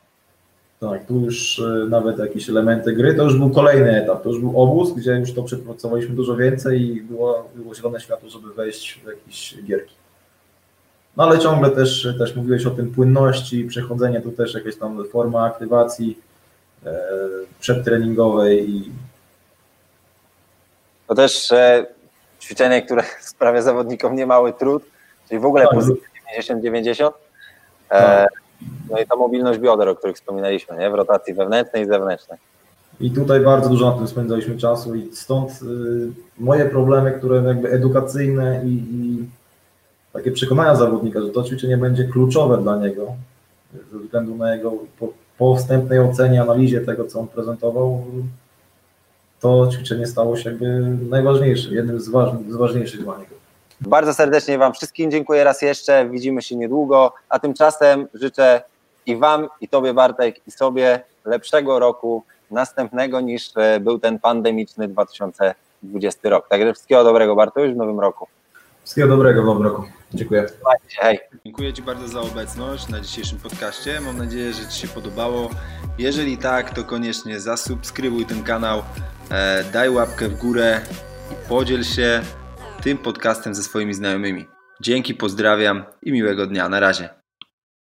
Tak, tu już y, nawet jakieś elementy gry, to już był kolejny etap, to już był obóz, gdzie już to przepracowaliśmy dużo więcej i było, było zielone światło, żeby wejść w jakieś gierki. No ale ciągle też, też mówiłeś o tym płynności, przechodzenie, tu też jakaś tam forma aktywacji e, przedtreningowej i to też e, ćwiczenie, które sprawia zawodnikom niemały trud, czyli w ogóle tak. pozycja 90-90. E, tak. No i ta mobilność bioder, o których wspominaliśmy, nie? w rotacji wewnętrznej i zewnętrznej. I tutaj bardzo dużo na tym spędzaliśmy czasu i stąd y, moje problemy, które jakby edukacyjne i, i, takie przekonania zawodnika, że to ćwiczenie będzie kluczowe dla niego ze względu na jego po, po wstępnej ocenie, analizie tego, co on prezentował, to ćwiczenie stało się jakby najważniejszym, jednym z, ważnych, z ważniejszych dla niego. Bardzo serdecznie Wam wszystkim dziękuję raz jeszcze. Widzimy się niedługo, a tymczasem życzę i Wam, i Tobie, Bartek, i sobie lepszego roku następnego niż e, był ten pandemiczny 2020 rok. Także wszystkiego dobrego, Bartuś, w nowym roku. Wszystkiego dobrego w nowym roku. Dziękuję. Hej. Dziękuję Ci bardzo za obecność na dzisiejszym podcaście. Mam nadzieję, że Ci się podobało. Jeżeli tak, to koniecznie zasubskrybuj ten kanał, daj łapkę w górę i podziel się tym podcastem ze swoimi znajomymi. Dzięki, pozdrawiam i miłego dnia. Na razie.